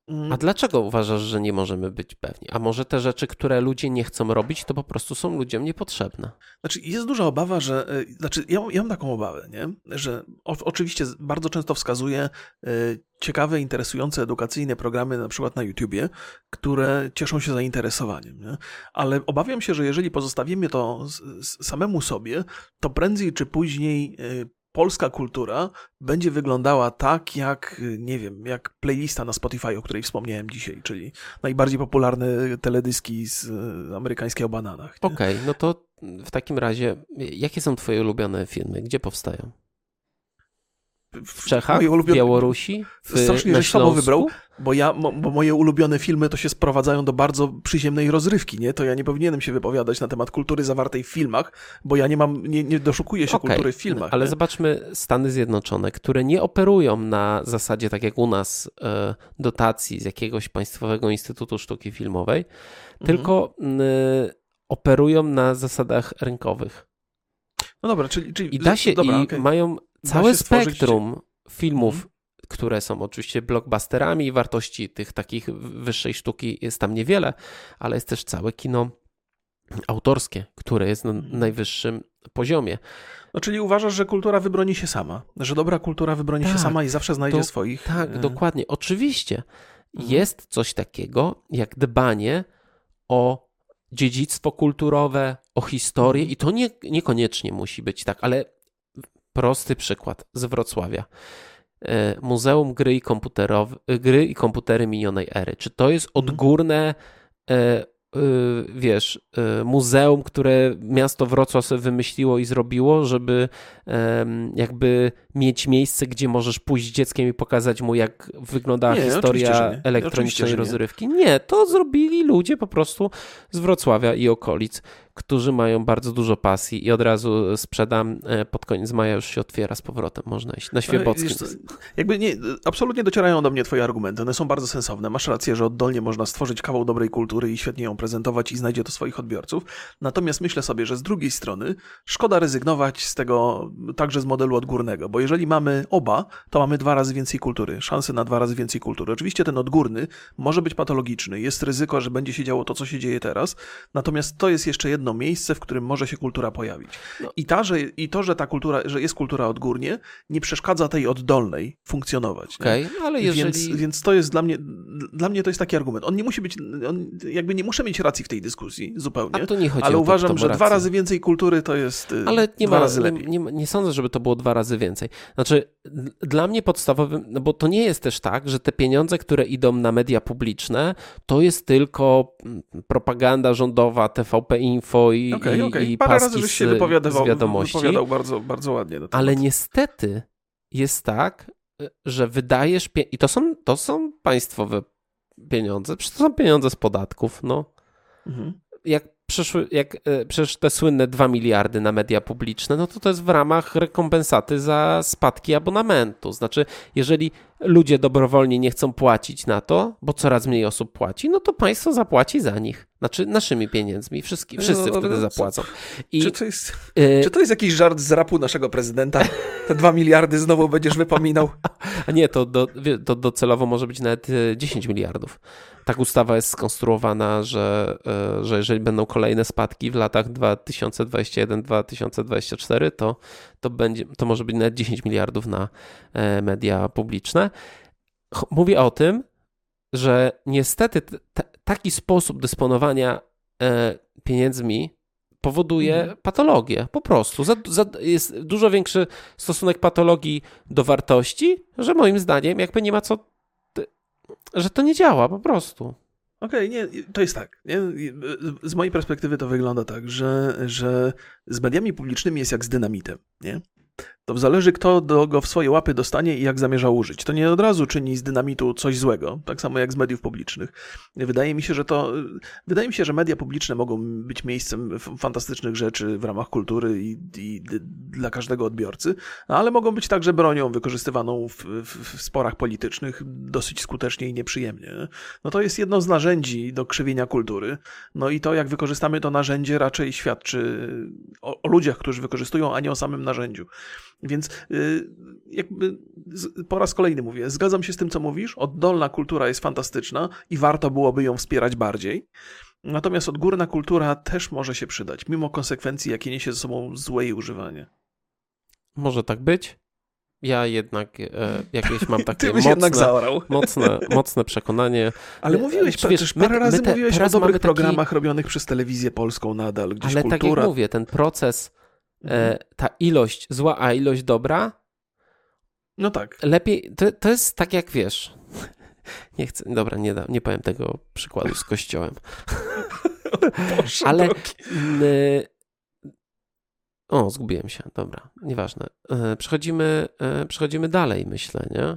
Mm, A dlaczego uważasz, że nie możemy być pewni? A może te rzeczy, które ludzie nie chcą robić, to po prostu są ludziom niepotrzebne? Znaczy, jest duża obawa, że. Y, znaczy, ja, ja mam taką obawę, nie? że o, oczywiście bardzo często wskazuje y, ciekawe, interesujące, edukacyjne programy, na przykład na YouTubie, które cieszą się zainteresowaniem. Nie? Ale obawiam się, że jeżeli pozostawimy to samemu sobie, to prędzej czy później y, polska kultura będzie wyglądała tak, jak, nie wiem, jak playlista na Spotify, o której wspomniałem dzisiaj, czyli najbardziej popularne teledyski z y, amerykańskiej o bananach. Okej, okay, no to w takim razie, jakie są twoje ulubione filmy? Gdzie powstają? W Czechach, w Białorusi, w, Strasznie, żeś słabo wybrał, bo, ja, bo moje ulubione filmy to się sprowadzają do bardzo przyziemnej rozrywki, nie? To ja nie powinienem się wypowiadać na temat kultury zawartej w filmach, bo ja nie mam, nie, nie doszukuję się okay, kultury w filmach. Ale nie? zobaczmy Stany Zjednoczone, które nie operują na zasadzie, tak jak u nas, e, dotacji z jakiegoś państwowego instytutu sztuki filmowej, mhm. tylko operują na zasadach rynkowych. No dobra, czyli. czyli I da się, dobra, i okay. mają całe spektrum filmów, mhm. które są oczywiście blockbusterami, wartości tych takich wyższej sztuki jest tam niewiele, ale jest też całe kino autorskie, które jest na mhm. najwyższym poziomie. No, czyli uważasz, że kultura wybroni się sama, że dobra kultura wybroni tak, się sama i zawsze znajdzie swoich. Tak, e, dokładnie. Oczywiście mhm. jest coś takiego jak dbanie o dziedzictwo kulturowe, o historię i to nie, niekoniecznie musi być tak, ale prosty przykład z Wrocławia. E, Muzeum Gry i, komputerowe, gry i Komputery Minionej Ery. Czy to jest mhm. odgórne e, Y, wiesz, muzeum, które miasto Wrocław sobie wymyśliło i zrobiło, żeby jakby mieć miejsce, gdzie możesz pójść z dzieckiem i pokazać mu, jak wyglądała nie, historia nie. elektronicznej nie. rozrywki. Nie, to zrobili ludzie po prostu z Wrocławia i okolic, którzy mają bardzo dużo pasji i od razu sprzedam, e, pod koniec maja już się otwiera z powrotem, można iść na Świebockim. Jakby nie, absolutnie docierają do mnie twoje argumenty, one są bardzo sensowne. Masz rację, że oddolnie można stworzyć kawał dobrej kultury i świetnie ją prezentować i znajdzie to swoich odbiorców. Natomiast myślę sobie, że z drugiej strony szkoda rezygnować z tego także z modelu odgórnego, bo jeżeli mamy oba, to mamy dwa razy więcej kultury, szanse na dwa razy więcej kultury. Oczywiście ten odgórny może być patologiczny, jest ryzyko, że będzie się działo to, co się dzieje teraz, natomiast to jest jeszcze jedno miejsce, w którym może się kultura pojawić. No. I, ta, że, I to, że ta kultura, że jest kultura odgórnie, nie przeszkadza tej oddolnej funkcjonować. Okay, ale jeżeli... Więc, więc to jest dla mnie, dla mnie to jest taki argument. On nie musi być, on jakby nie muszę mieć racji w tej dyskusji zupełnie, A to nie chodzi ale o to, uważam, że dwa razy więcej kultury to jest y, ale nie dwa ma, razy lepiej. Nie, nie, nie sądzę, żeby to było dwa razy więcej. Znaczy, dla mnie podstawowym, no bo to nie jest też tak, że te pieniądze, które idą na media publiczne, to jest tylko mm, propaganda rządowa, TVP Info i, okay, okay. i Parę paski razy się wypowiadywał, z wiadomości. Wypowiadał bardzo, bardzo ładnie. Ale niestety jest tak, że wydajesz, i to są, to są państwowe pieniądze, przecież to są pieniądze z podatków, no. Mhm. Jak przeszły, jak e, przecież te słynne 2 miliardy na media publiczne, no to to jest w ramach rekompensaty za spadki abonamentu. Znaczy, jeżeli ludzie dobrowolnie nie chcą płacić na to, bo coraz mniej osób płaci, no to państwo zapłaci za nich. Znaczy naszymi pieniędzmi. Wszyscy, wszyscy no, wtedy zapłacą. I, czy, to jest, y czy to jest jakiś żart z rapu naszego prezydenta? Te dwa miliardy znowu będziesz wypominał? A [laughs] nie, to, do, to docelowo może być nawet 10 y, miliardów. Tak ustawa jest skonstruowana, że, y, że jeżeli będą kolejne spadki w latach 2021-2024, to, to, będzie, to może być nawet 10 miliardów na e, media publiczne. Mówię o tym, że niestety taki sposób dysponowania e, pieniędzmi powoduje mhm. patologię, po prostu. Za, za, jest dużo większy stosunek patologii do wartości, że moim zdaniem jakby nie ma co, że to nie działa po prostu. Okej, okay, nie, to jest tak. Nie? Z mojej perspektywy to wygląda tak, że, że z mediami publicznymi jest jak z dynamitem. Nie? To zależy, kto go w swoje łapy dostanie i jak zamierza użyć. To nie od razu czyni z dynamitu coś złego, tak samo jak z mediów publicznych. Wydaje mi się, że to. Wydaje mi się, że media publiczne mogą być miejscem fantastycznych rzeczy w ramach kultury i, i dla każdego odbiorcy, ale mogą być także bronią wykorzystywaną w, w, w, sporach politycznych dosyć skutecznie i nieprzyjemnie. No to jest jedno z narzędzi do krzywienia kultury. No i to, jak wykorzystamy to narzędzie, raczej świadczy o, o ludziach, którzy wykorzystują, a nie o samym narzędziu. Więc y, jakby po raz kolejny mówię, zgadzam się z tym, co mówisz. Oddolna kultura jest fantastyczna i warto byłoby ją wspierać bardziej. Natomiast odgórna kultura też może się przydać, mimo konsekwencji, jakie niesie ze sobą złe jej używanie. Może tak być. Ja jednak e, jakieś mam [laughs] takie mocne, [laughs] mocne, mocne przekonanie. Ale mówiłeś przecież wiesz, parę my, razy my te, mówiłeś o dobrych programach taki... robionych przez telewizję polską nadal, gdzieś Ale kultura... tak jak mówię, ten proces E, mhm. ta ilość zła, a ilość dobra. No tak. Lepiej, to, to jest tak jak wiesz. [laughs] Nie chcę, dobra, nie, da, nie powiem tego przykładu z kościołem. [laughs] Ale. O, zgubiłem się, dobra, nieważne. E, przechodzimy, e, przechodzimy dalej, myślę, nie?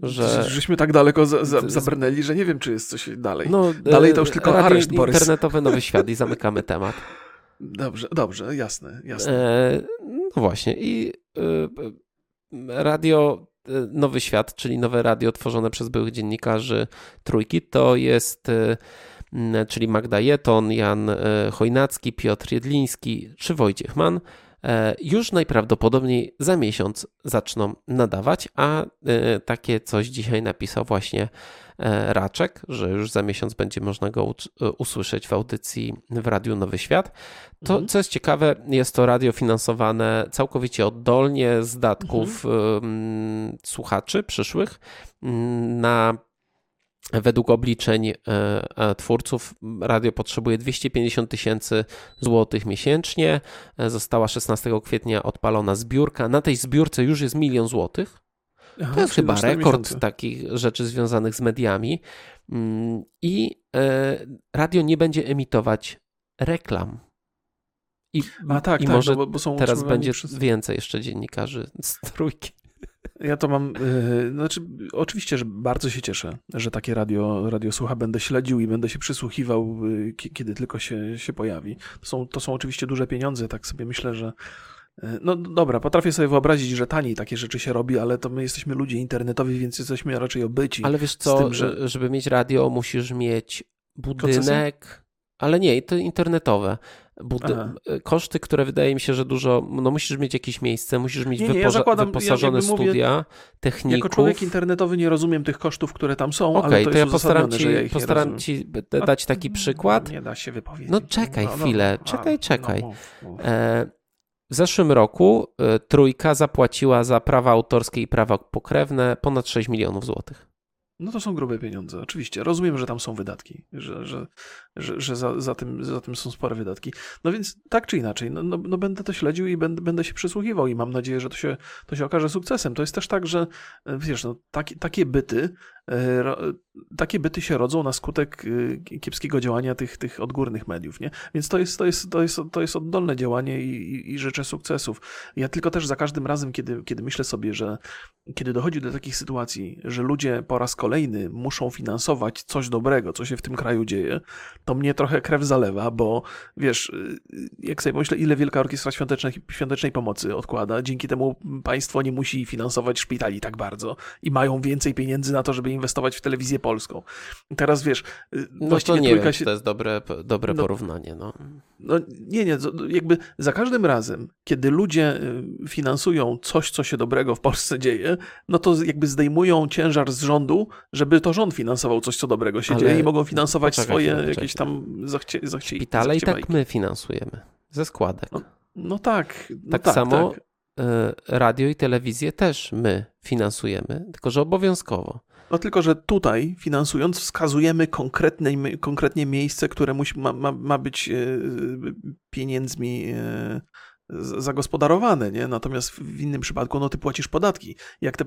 Że... Żeśmy tak daleko za, za, zabrnęli, że nie wiem, czy jest coś dalej. No, dalej to już tylko areszt, Borys. Internetowy Nowy Świat i zamykamy temat. [laughs] Dobrze, dobrze, jasne, jasne. E, no właśnie i e, radio e, Nowy Świat, czyli nowe radio tworzone przez byłych dziennikarzy Trójki, to jest e, czyli Magda Jeton, Jan e, Chojnacki, Piotr Jedliński czy Wojciech Mann już najprawdopodobniej za miesiąc zaczną nadawać, a takie coś dzisiaj napisał właśnie E, Raczek, że już za miesiąc będzie można go e, usłyszeć w audycji w Radiu Nowy Świat. To, mhm. co jest ciekawe, jest to radio finansowane całkowicie oddolnie z datków mhm. słuchaczy przyszłych na Według obliczeń e, twórców radio potrzebuje 250 tysięcy złotych miesięcznie. Została 16 kwietnia odpalona zbiórka. Na tej zbiórce już jest milion złotych. Aha, to jest chyba rekord miesiące. takich rzeczy związanych z mediami. Mm, I e, radio nie będzie emitować reklam. I, A tak, i tak, może no bo, bo teraz będzie przez... więcej jeszcze dziennikarzy z trójki. Ja to mam, yy, znaczy oczywiście, że bardzo się cieszę, że takie radio, radio słucha, będę śledził i będę się przysłuchiwał, yy, kiedy tylko się, się pojawi. To są, to są oczywiście duże pieniądze, tak sobie myślę, że E, no dobra, potrafię sobie wyobrazić, że taniej takie rzeczy się robi, ale to my jesteśmy ludzie internetowi, więc jesteśmy raczej obyci. Ale wiesz co, tym, że... żeby mieć radio, musisz mieć budynek, ale nie, to internetowe. Budy... Koszty, które wydaje mi się, że dużo, no musisz mieć jakieś miejsce, musisz mieć nie, nie, ja zakładam, wyposażone ja studia, mówię, techników. Jako człowiek internetowy nie rozumiem tych kosztów, które tam są, okay, ale to, to ja postaram ci, ja postaram ci dać taki przykład. Nie da się wypowiedzieć. No czekaj no, chwilę, no, czekaj, no, czekaj. No, mów, mów. E, w zeszłym roku y, Trójka zapłaciła za prawa autorskie i prawa pokrewne ponad 6 milionów złotych. No to są grube pieniądze, oczywiście. Rozumiem, że tam są wydatki, że, że, że, że za, za, tym, za tym są spore wydatki. No więc tak czy inaczej, no, no, no, będę to śledził i będę, będę się przysłuchiwał i mam nadzieję, że to się, to się okaże sukcesem. To jest też tak, że wiesz, no, takie, takie byty E, takie byty się rodzą na skutek e, kiepskiego działania tych, tych odgórnych mediów, nie? Więc to jest, to jest, to jest, to jest oddolne działanie i, i, i życzę sukcesów. Ja tylko też za każdym razem, kiedy, kiedy myślę sobie, że kiedy dochodzi do takich sytuacji, że ludzie po raz kolejny muszą finansować coś dobrego, co się w tym kraju dzieje, to mnie trochę krew zalewa, bo wiesz, jak sobie myślę, ile Wielka Orkiestra Świątecznej, Świątecznej Pomocy odkłada, dzięki temu państwo nie musi finansować szpitali tak bardzo i mają więcej pieniędzy na to, żeby inwestować w telewizję polską. Teraz wiesz, no to nie wiem, się... to jest dobre, dobre no, porównanie. No. no nie, nie, jakby za każdym razem, kiedy ludzie y, finansują coś, co się dobrego w Polsce dzieje, no to jakby zdejmują ciężar z rządu, żeby to rząd finansował coś, co dobrego się Ale... dzieje i mogą finansować poczekaj, swoje jakieś tam zachcie, zachcie, Szpitale i tak my finansujemy ze składek. No, no tak. No tak, tak samo tak. Y, radio i telewizję też my finansujemy, tylko że obowiązkowo. No tylko, że tutaj finansując wskazujemy konkretnie, konkretnie miejsce, które musi, ma, ma, ma być e, pieniędzmi e, zagospodarowane, nie? Natomiast w innym przypadku, no ty płacisz podatki. Jak te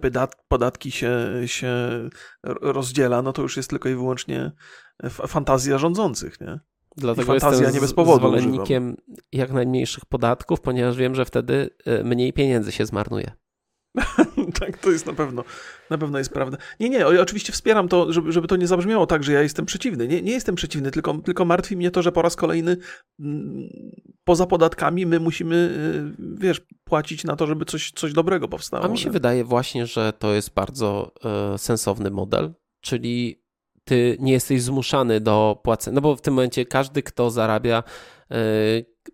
podatki się, się rozdziela, no to już jest tylko i wyłącznie fantazja rządzących, nie? Dlatego I fantazja jestem nie bez powodu zwolennikiem używam. jak najmniejszych podatków, ponieważ wiem, że wtedy e, mniej pieniędzy się zmarnuje. [laughs] tak, to jest na pewno, na pewno jest prawda. Nie, nie, oczywiście wspieram to, żeby, żeby to nie zabrzmiało tak, że ja jestem przeciwny. Nie, nie jestem przeciwny, tylko, tylko martwi mnie to, że po raz kolejny mm, poza podatkami my musimy, y, wiesz, płacić na to, żeby coś, coś dobrego powstało. A mi się nie? wydaje właśnie, że to jest bardzo e, sensowny model, czyli ty nie jesteś zmuszany do płacenia, no bo w tym momencie każdy, kto zarabia e,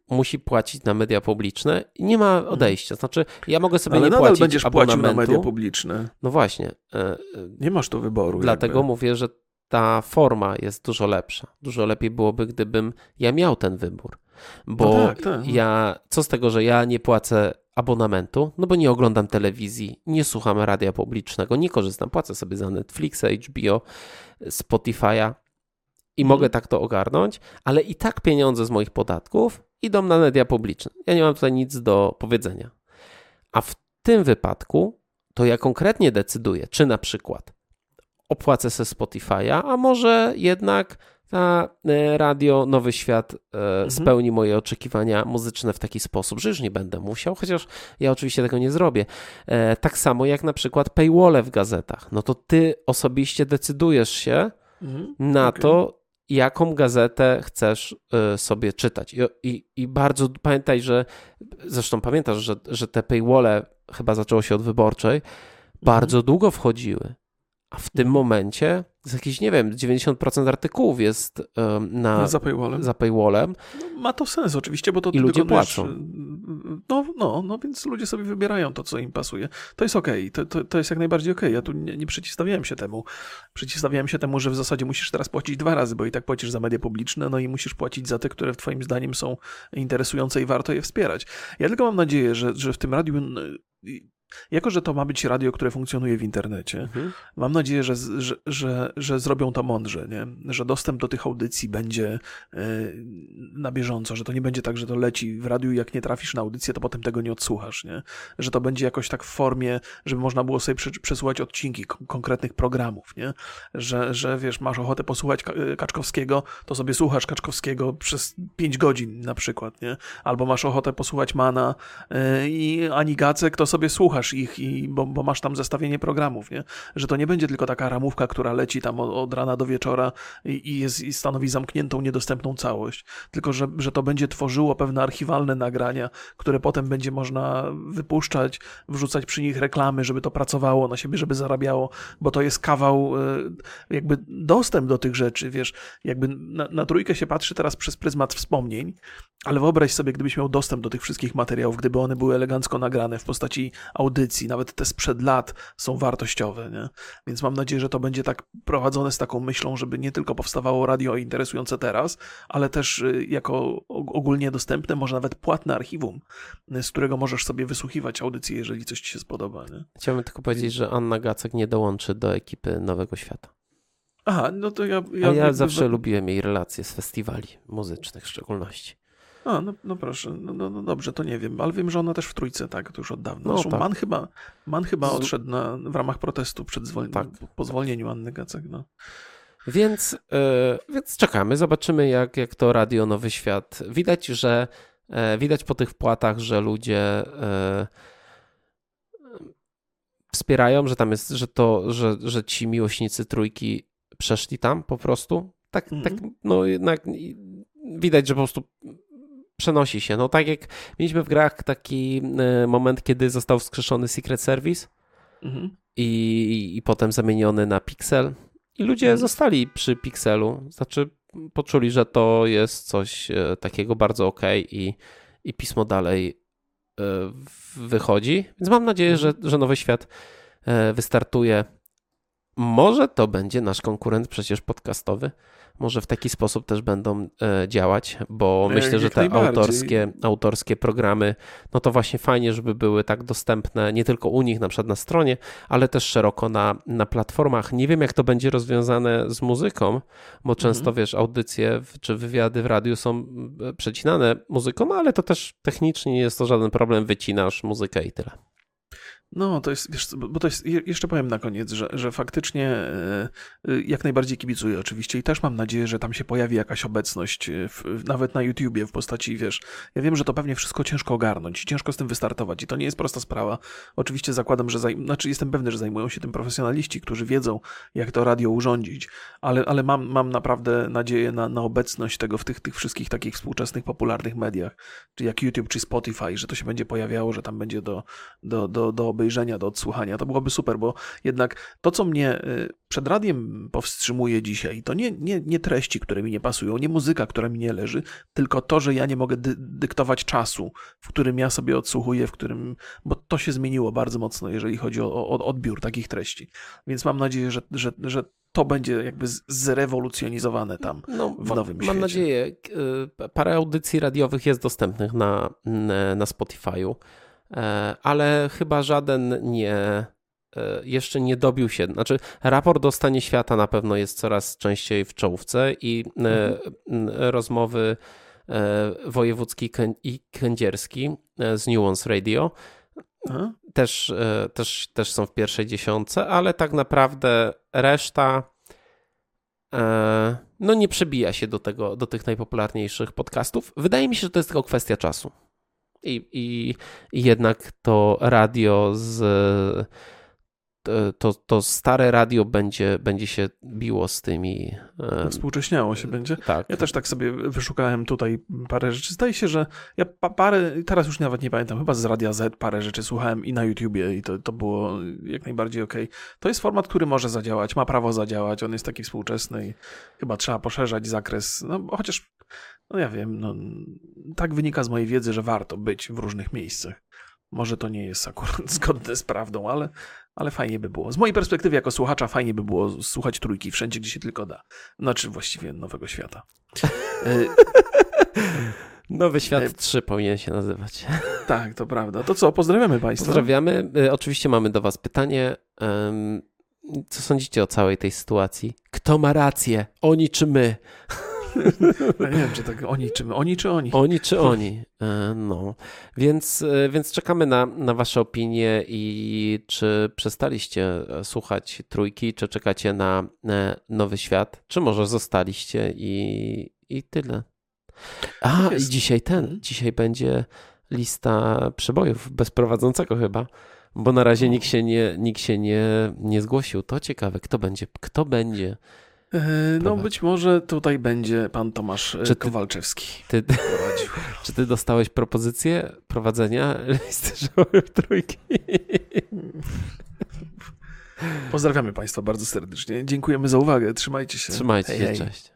musi płacić na media publiczne i nie ma mhm. odejścia. Znaczy, ja mogę sobie Ale nie płacić będziesz płacił na media publiczne. No właśnie. E, nie masz tu wyboru. Dlatego jakby. mówię, że ta forma jest dużo lepsza. Dużo lepiej byłoby, gdybym ja miał ten wybór. Bo no tak, tak. ja, co z tego, że ja nie płacę abonamentu, no bo nie oglądam telewizji, nie słucham radia publicznego, nie korzystam, płacę sobie za Netflixa, HBO, Spotify'a i hmm. mogę tak to ogarnąć, ale i tak pieniądze z moich podatków idą na media publiczne. Ja nie mam tutaj nic do powiedzenia. A w tym wypadku to ja konkretnie decyduję, czy na przykład opłacę sobie Spotify'a, a może jednak ta e, radio Nowy Świat e, mhm. spełni moje oczekiwania muzyczne w taki sposób, że już nie będę musiał, chociaż ja oczywiście tego nie zrobię. E, tak samo jak na przykład paywalle w gazetach. No to ty osobiście decydujesz się mhm. na okay. to, jaką gazetę chcesz sobie czytać. I, i, I, bardzo pamiętaj, że zresztą pamiętasz, że, że te paywalle chyba zaczęło się od wyborczej, mhm. bardzo długo wchodziły. A w tym momencie z jakiś, nie wiem, 90% artykułów jest na, za paywallem. Za paywallem. No, ma to sens oczywiście, bo to I ludzie płacą. No, no, no, więc ludzie sobie wybierają to, co im pasuje. To jest okej, okay. to, to, to, jest jak najbardziej okej. Okay. Ja tu nie, nie przeciwstawiałem się temu. Przeciwstawiałem się temu, że w zasadzie musisz teraz płacić dwa razy, bo i tak płacisz za media publiczne, no i musisz płacić za te, które twoim zdaniem są interesujące i warto je wspierać. Ja tylko mam nadzieję, że, że w tym radiu jako, że to ma być radio, które funkcjonuje w internecie, mhm. mam nadzieję, że, że, że, że, zrobią to mądrze, nie? że dostęp do tych audycji będzie e, na bieżąco, że to nie będzie tak, że to leci w radiu jak nie trafisz na audycję, to potem tego nie odsłuchasz, nie? że to będzie jakoś tak w formie, żeby można było sobie przesłuchać odcinki konkretnych programów, nie? Że, że wiesz, masz ochotę posłuchać Kaczkowskiego, to sobie słuchasz Kaczkowskiego przez 5 godzin na przykład, nie? albo masz ochotę posłuchać Mana yy, i Ani Gacek, to sobie słuchasz słuchasz ich, i, bo, bo, masz tam zestawienie programów, nie? Że to nie będzie tylko taka ramówka, która leci tam od, od rana do wieczora i, i, jest, i stanowi zamkniętą, niedostępną całość, tylko że, że to będzie tworzyło pewne archiwalne nagrania, które potem będzie można wypuszczać, wrzucać przy nich reklamy, żeby to pracowało na siebie, żeby zarabiało, bo to jest kawał, e, jakby dostęp do tych rzeczy, wiesz, jakby na, na trójkę się patrzy teraz przez pryzmat wspomnień, ale wyobraź sobie, gdybyś miał dostęp do tych wszystkich materiałów, gdyby one były elegancko nagrane w postaci audycji, nawet te sprzed lat są wartościowe, nie? Więc mam nadzieję, że to będzie tak prowadzone z taką myślą, żeby nie tylko powstawało radio interesujące teraz, ale też y, jako ogólnie dostępne, może nawet płatne archiwum, y, z którego możesz sobie wysłuchiwać audycji, jeżeli coś ci się spodoba, nie? Chciałbym tylko powiedzieć, że Anna Gacek nie dołączy do ekipy Nowego Świata. Aha, no to ja... ja ja zawsze lubiłem jej relacje z festiwali muzycznych w szczególności. A, no, no proszę, no, no, no, dobrze, to nie wiem, ale wiem, że ona też w trójce, tak, to już od dawna. No, tak. Man chyba, Man chyba odszedł na, w ramach protestu przed zwol... tak. po zwolnieniu Anny Gacek, no. Więc, yy, więc czekamy, zobaczymy jak, jak to Radio Nowy Świat. Widać, że yy, widać po tych płatach, że ludzie yy, wspierają, że tam jest, że to, że, że ci miłośnicy trójki przeszli tam po prostu. Tak, mm -hmm. tak, mhm. no jednak widać, że po prostu przenosi się. No tak jak mieliśmy w grach taki e, moment, kiedy został wskrzeszony Secret Service mhm. i, i potem zamieniony na Pixel i ludzie mhm. zostali przy Pixelu. Znaczy poczuli, że to jest coś e, takiego bardzo ok i, i pismo dalej e, wychodzi. Więc mam nadzieję, mhm. że, że Nowy Świat wystartuje może to będzie nasz konkurent przecież podcastowy. Może w taki sposób też będą e, działać, bo E, myślę, że te autorskie, autorskie programy, no to właśnie fajnie, żeby były tak dostępne nie tylko u nich, na przykład na stronie, ale też szeroko na, na platformach. Nie wiem, jak to będzie rozwiązane z muzyką, bo często wiesz, audycje czy wywiady w radiu są e, przecinane muzyką, ale to też technicznie nie jest to żaden problem, wycinasz muzykę i tyle. No, to jest, wiesz, bo to jest, je- jeszcze powiem na koniec, że, że faktycznie e, e, jak najbardziej kibicuję oczywiście i też mam nadzieję, że tam się pojawi jakaś obecność, e, w, nawet na YouTubie w postaci, wiesz, ja wiem, że to pewnie wszystko ciężko ogarnąć, ciężko z tym wystartować i to nie jest prosta sprawa. Oczywiście zakładam, że, zajm, znaczy jestem pewny, że zajmują się tym profesjonaliści, którzy wiedzą, jak to radio urządzić, ale, ale mam, mam naprawdę nadzieję na, na obecność tego w tych, tych wszystkich takich współczesnych, popularnych mediach, czy jak YouTube, czy Spotify, że to się będzie pojawiało, że tam będzie do, do, do, do obejrzenia, do odsłuchania. To byłoby super, bo jednak to, co mnie y, przed radiem powstrzymuje dzisiaj, to nie, nie, nie treści, które mi nie pasują, nie muzyka, która mi nie leży, tylko to, że ja nie mogę dy, dyktować czasu, w którym ja sobie odsłuchuję, w którym, bo to się zmieniło bardzo mocno, jeżeli chodzi o, o odbiór takich treści. Więc mam nadzieję, że, że, że to będzie jakby zrewolucjonizowane tam No, w nowym mam świecie. nadzieję. y, Parę audycji radiowych jest dostępnych na, na Spotify'u, ale chyba żaden nie e, jeszcze nie dobił się. Znaczy, raport o stanie świata na pewno jest coraz częściej w czołówce i e, n- rozmowy e, wojewódzki i kędzierski e, z Nuance Radio też, e, też, też są w pierwszej dziesiątce, ale tak naprawdę reszta e, no nie przebija się do, tego, do tych najpopularniejszych podcastów. Wydaje mi się, że to jest tylko kwestia czasu. I, i, i jednak to radio z. To, to stare radio będzie, będzie się biło z tymi. Współcześniało się będzie. tak. Ja też tak sobie wyszukałem tutaj parę rzeczy. Zdaje się, że ja pa parę, teraz już nawet nie pamiętam, chyba z Radia Z parę rzeczy słuchałem i na YouTubie i to, to było jak najbardziej okej. To jest format, który może zadziałać, ma prawo zadziałać, on jest taki współczesny i chyba trzeba poszerzać zakres, no chociaż, no ja wiem, no, tak wynika z mojej wiedzy, że warto być w różnych miejscach. Może to nie jest akurat [laughs] zgodne z prawdą, ale, ale fajnie by było. Z mojej perspektywy jako słuchacza fajnie by było słuchać trójki wszędzie, gdzie się tylko da. Znaczy właściwie Nowego Świata. Y, [laughs] Nowy Świat E, 3 powinien się nazywać. [laughs] Tak, to prawda. To co, pozdrawiamy Państwa. Pozdrawiamy. E, Oczywiście mamy do Was pytanie. Co sądzicie o całej tej sytuacji? Kto ma rację? Oni czy my? Ja nie wiem, czy tak oni, czy my. Oni, czy oni. Oni czy oni? E, No, więc, e, więc czekamy na, na Wasze opinie i czy przestaliście e, słuchać trójki, czy czekacie na nowy świat, czy może zostaliście i, i tyle. A, i Jest. dzisiaj ten, Mhm. dzisiaj będzie lista przebojów bez prowadzącego chyba, bo na razie nikt się nie, nikt się nie, nie zgłosił. To ciekawe, kto będzie, kto będzie. E, No być może tutaj będzie pan Tomasz e, Czy ty- Kowalczewski Ty, prowadził. [laughs] Czy ty dostałeś propozycję prowadzenia listy trójki? Pozdrawiamy Państwa bardzo serdecznie. Dziękujemy za uwagę. Trzymajcie się. Trzymajcie Hej, się, hej. cześć.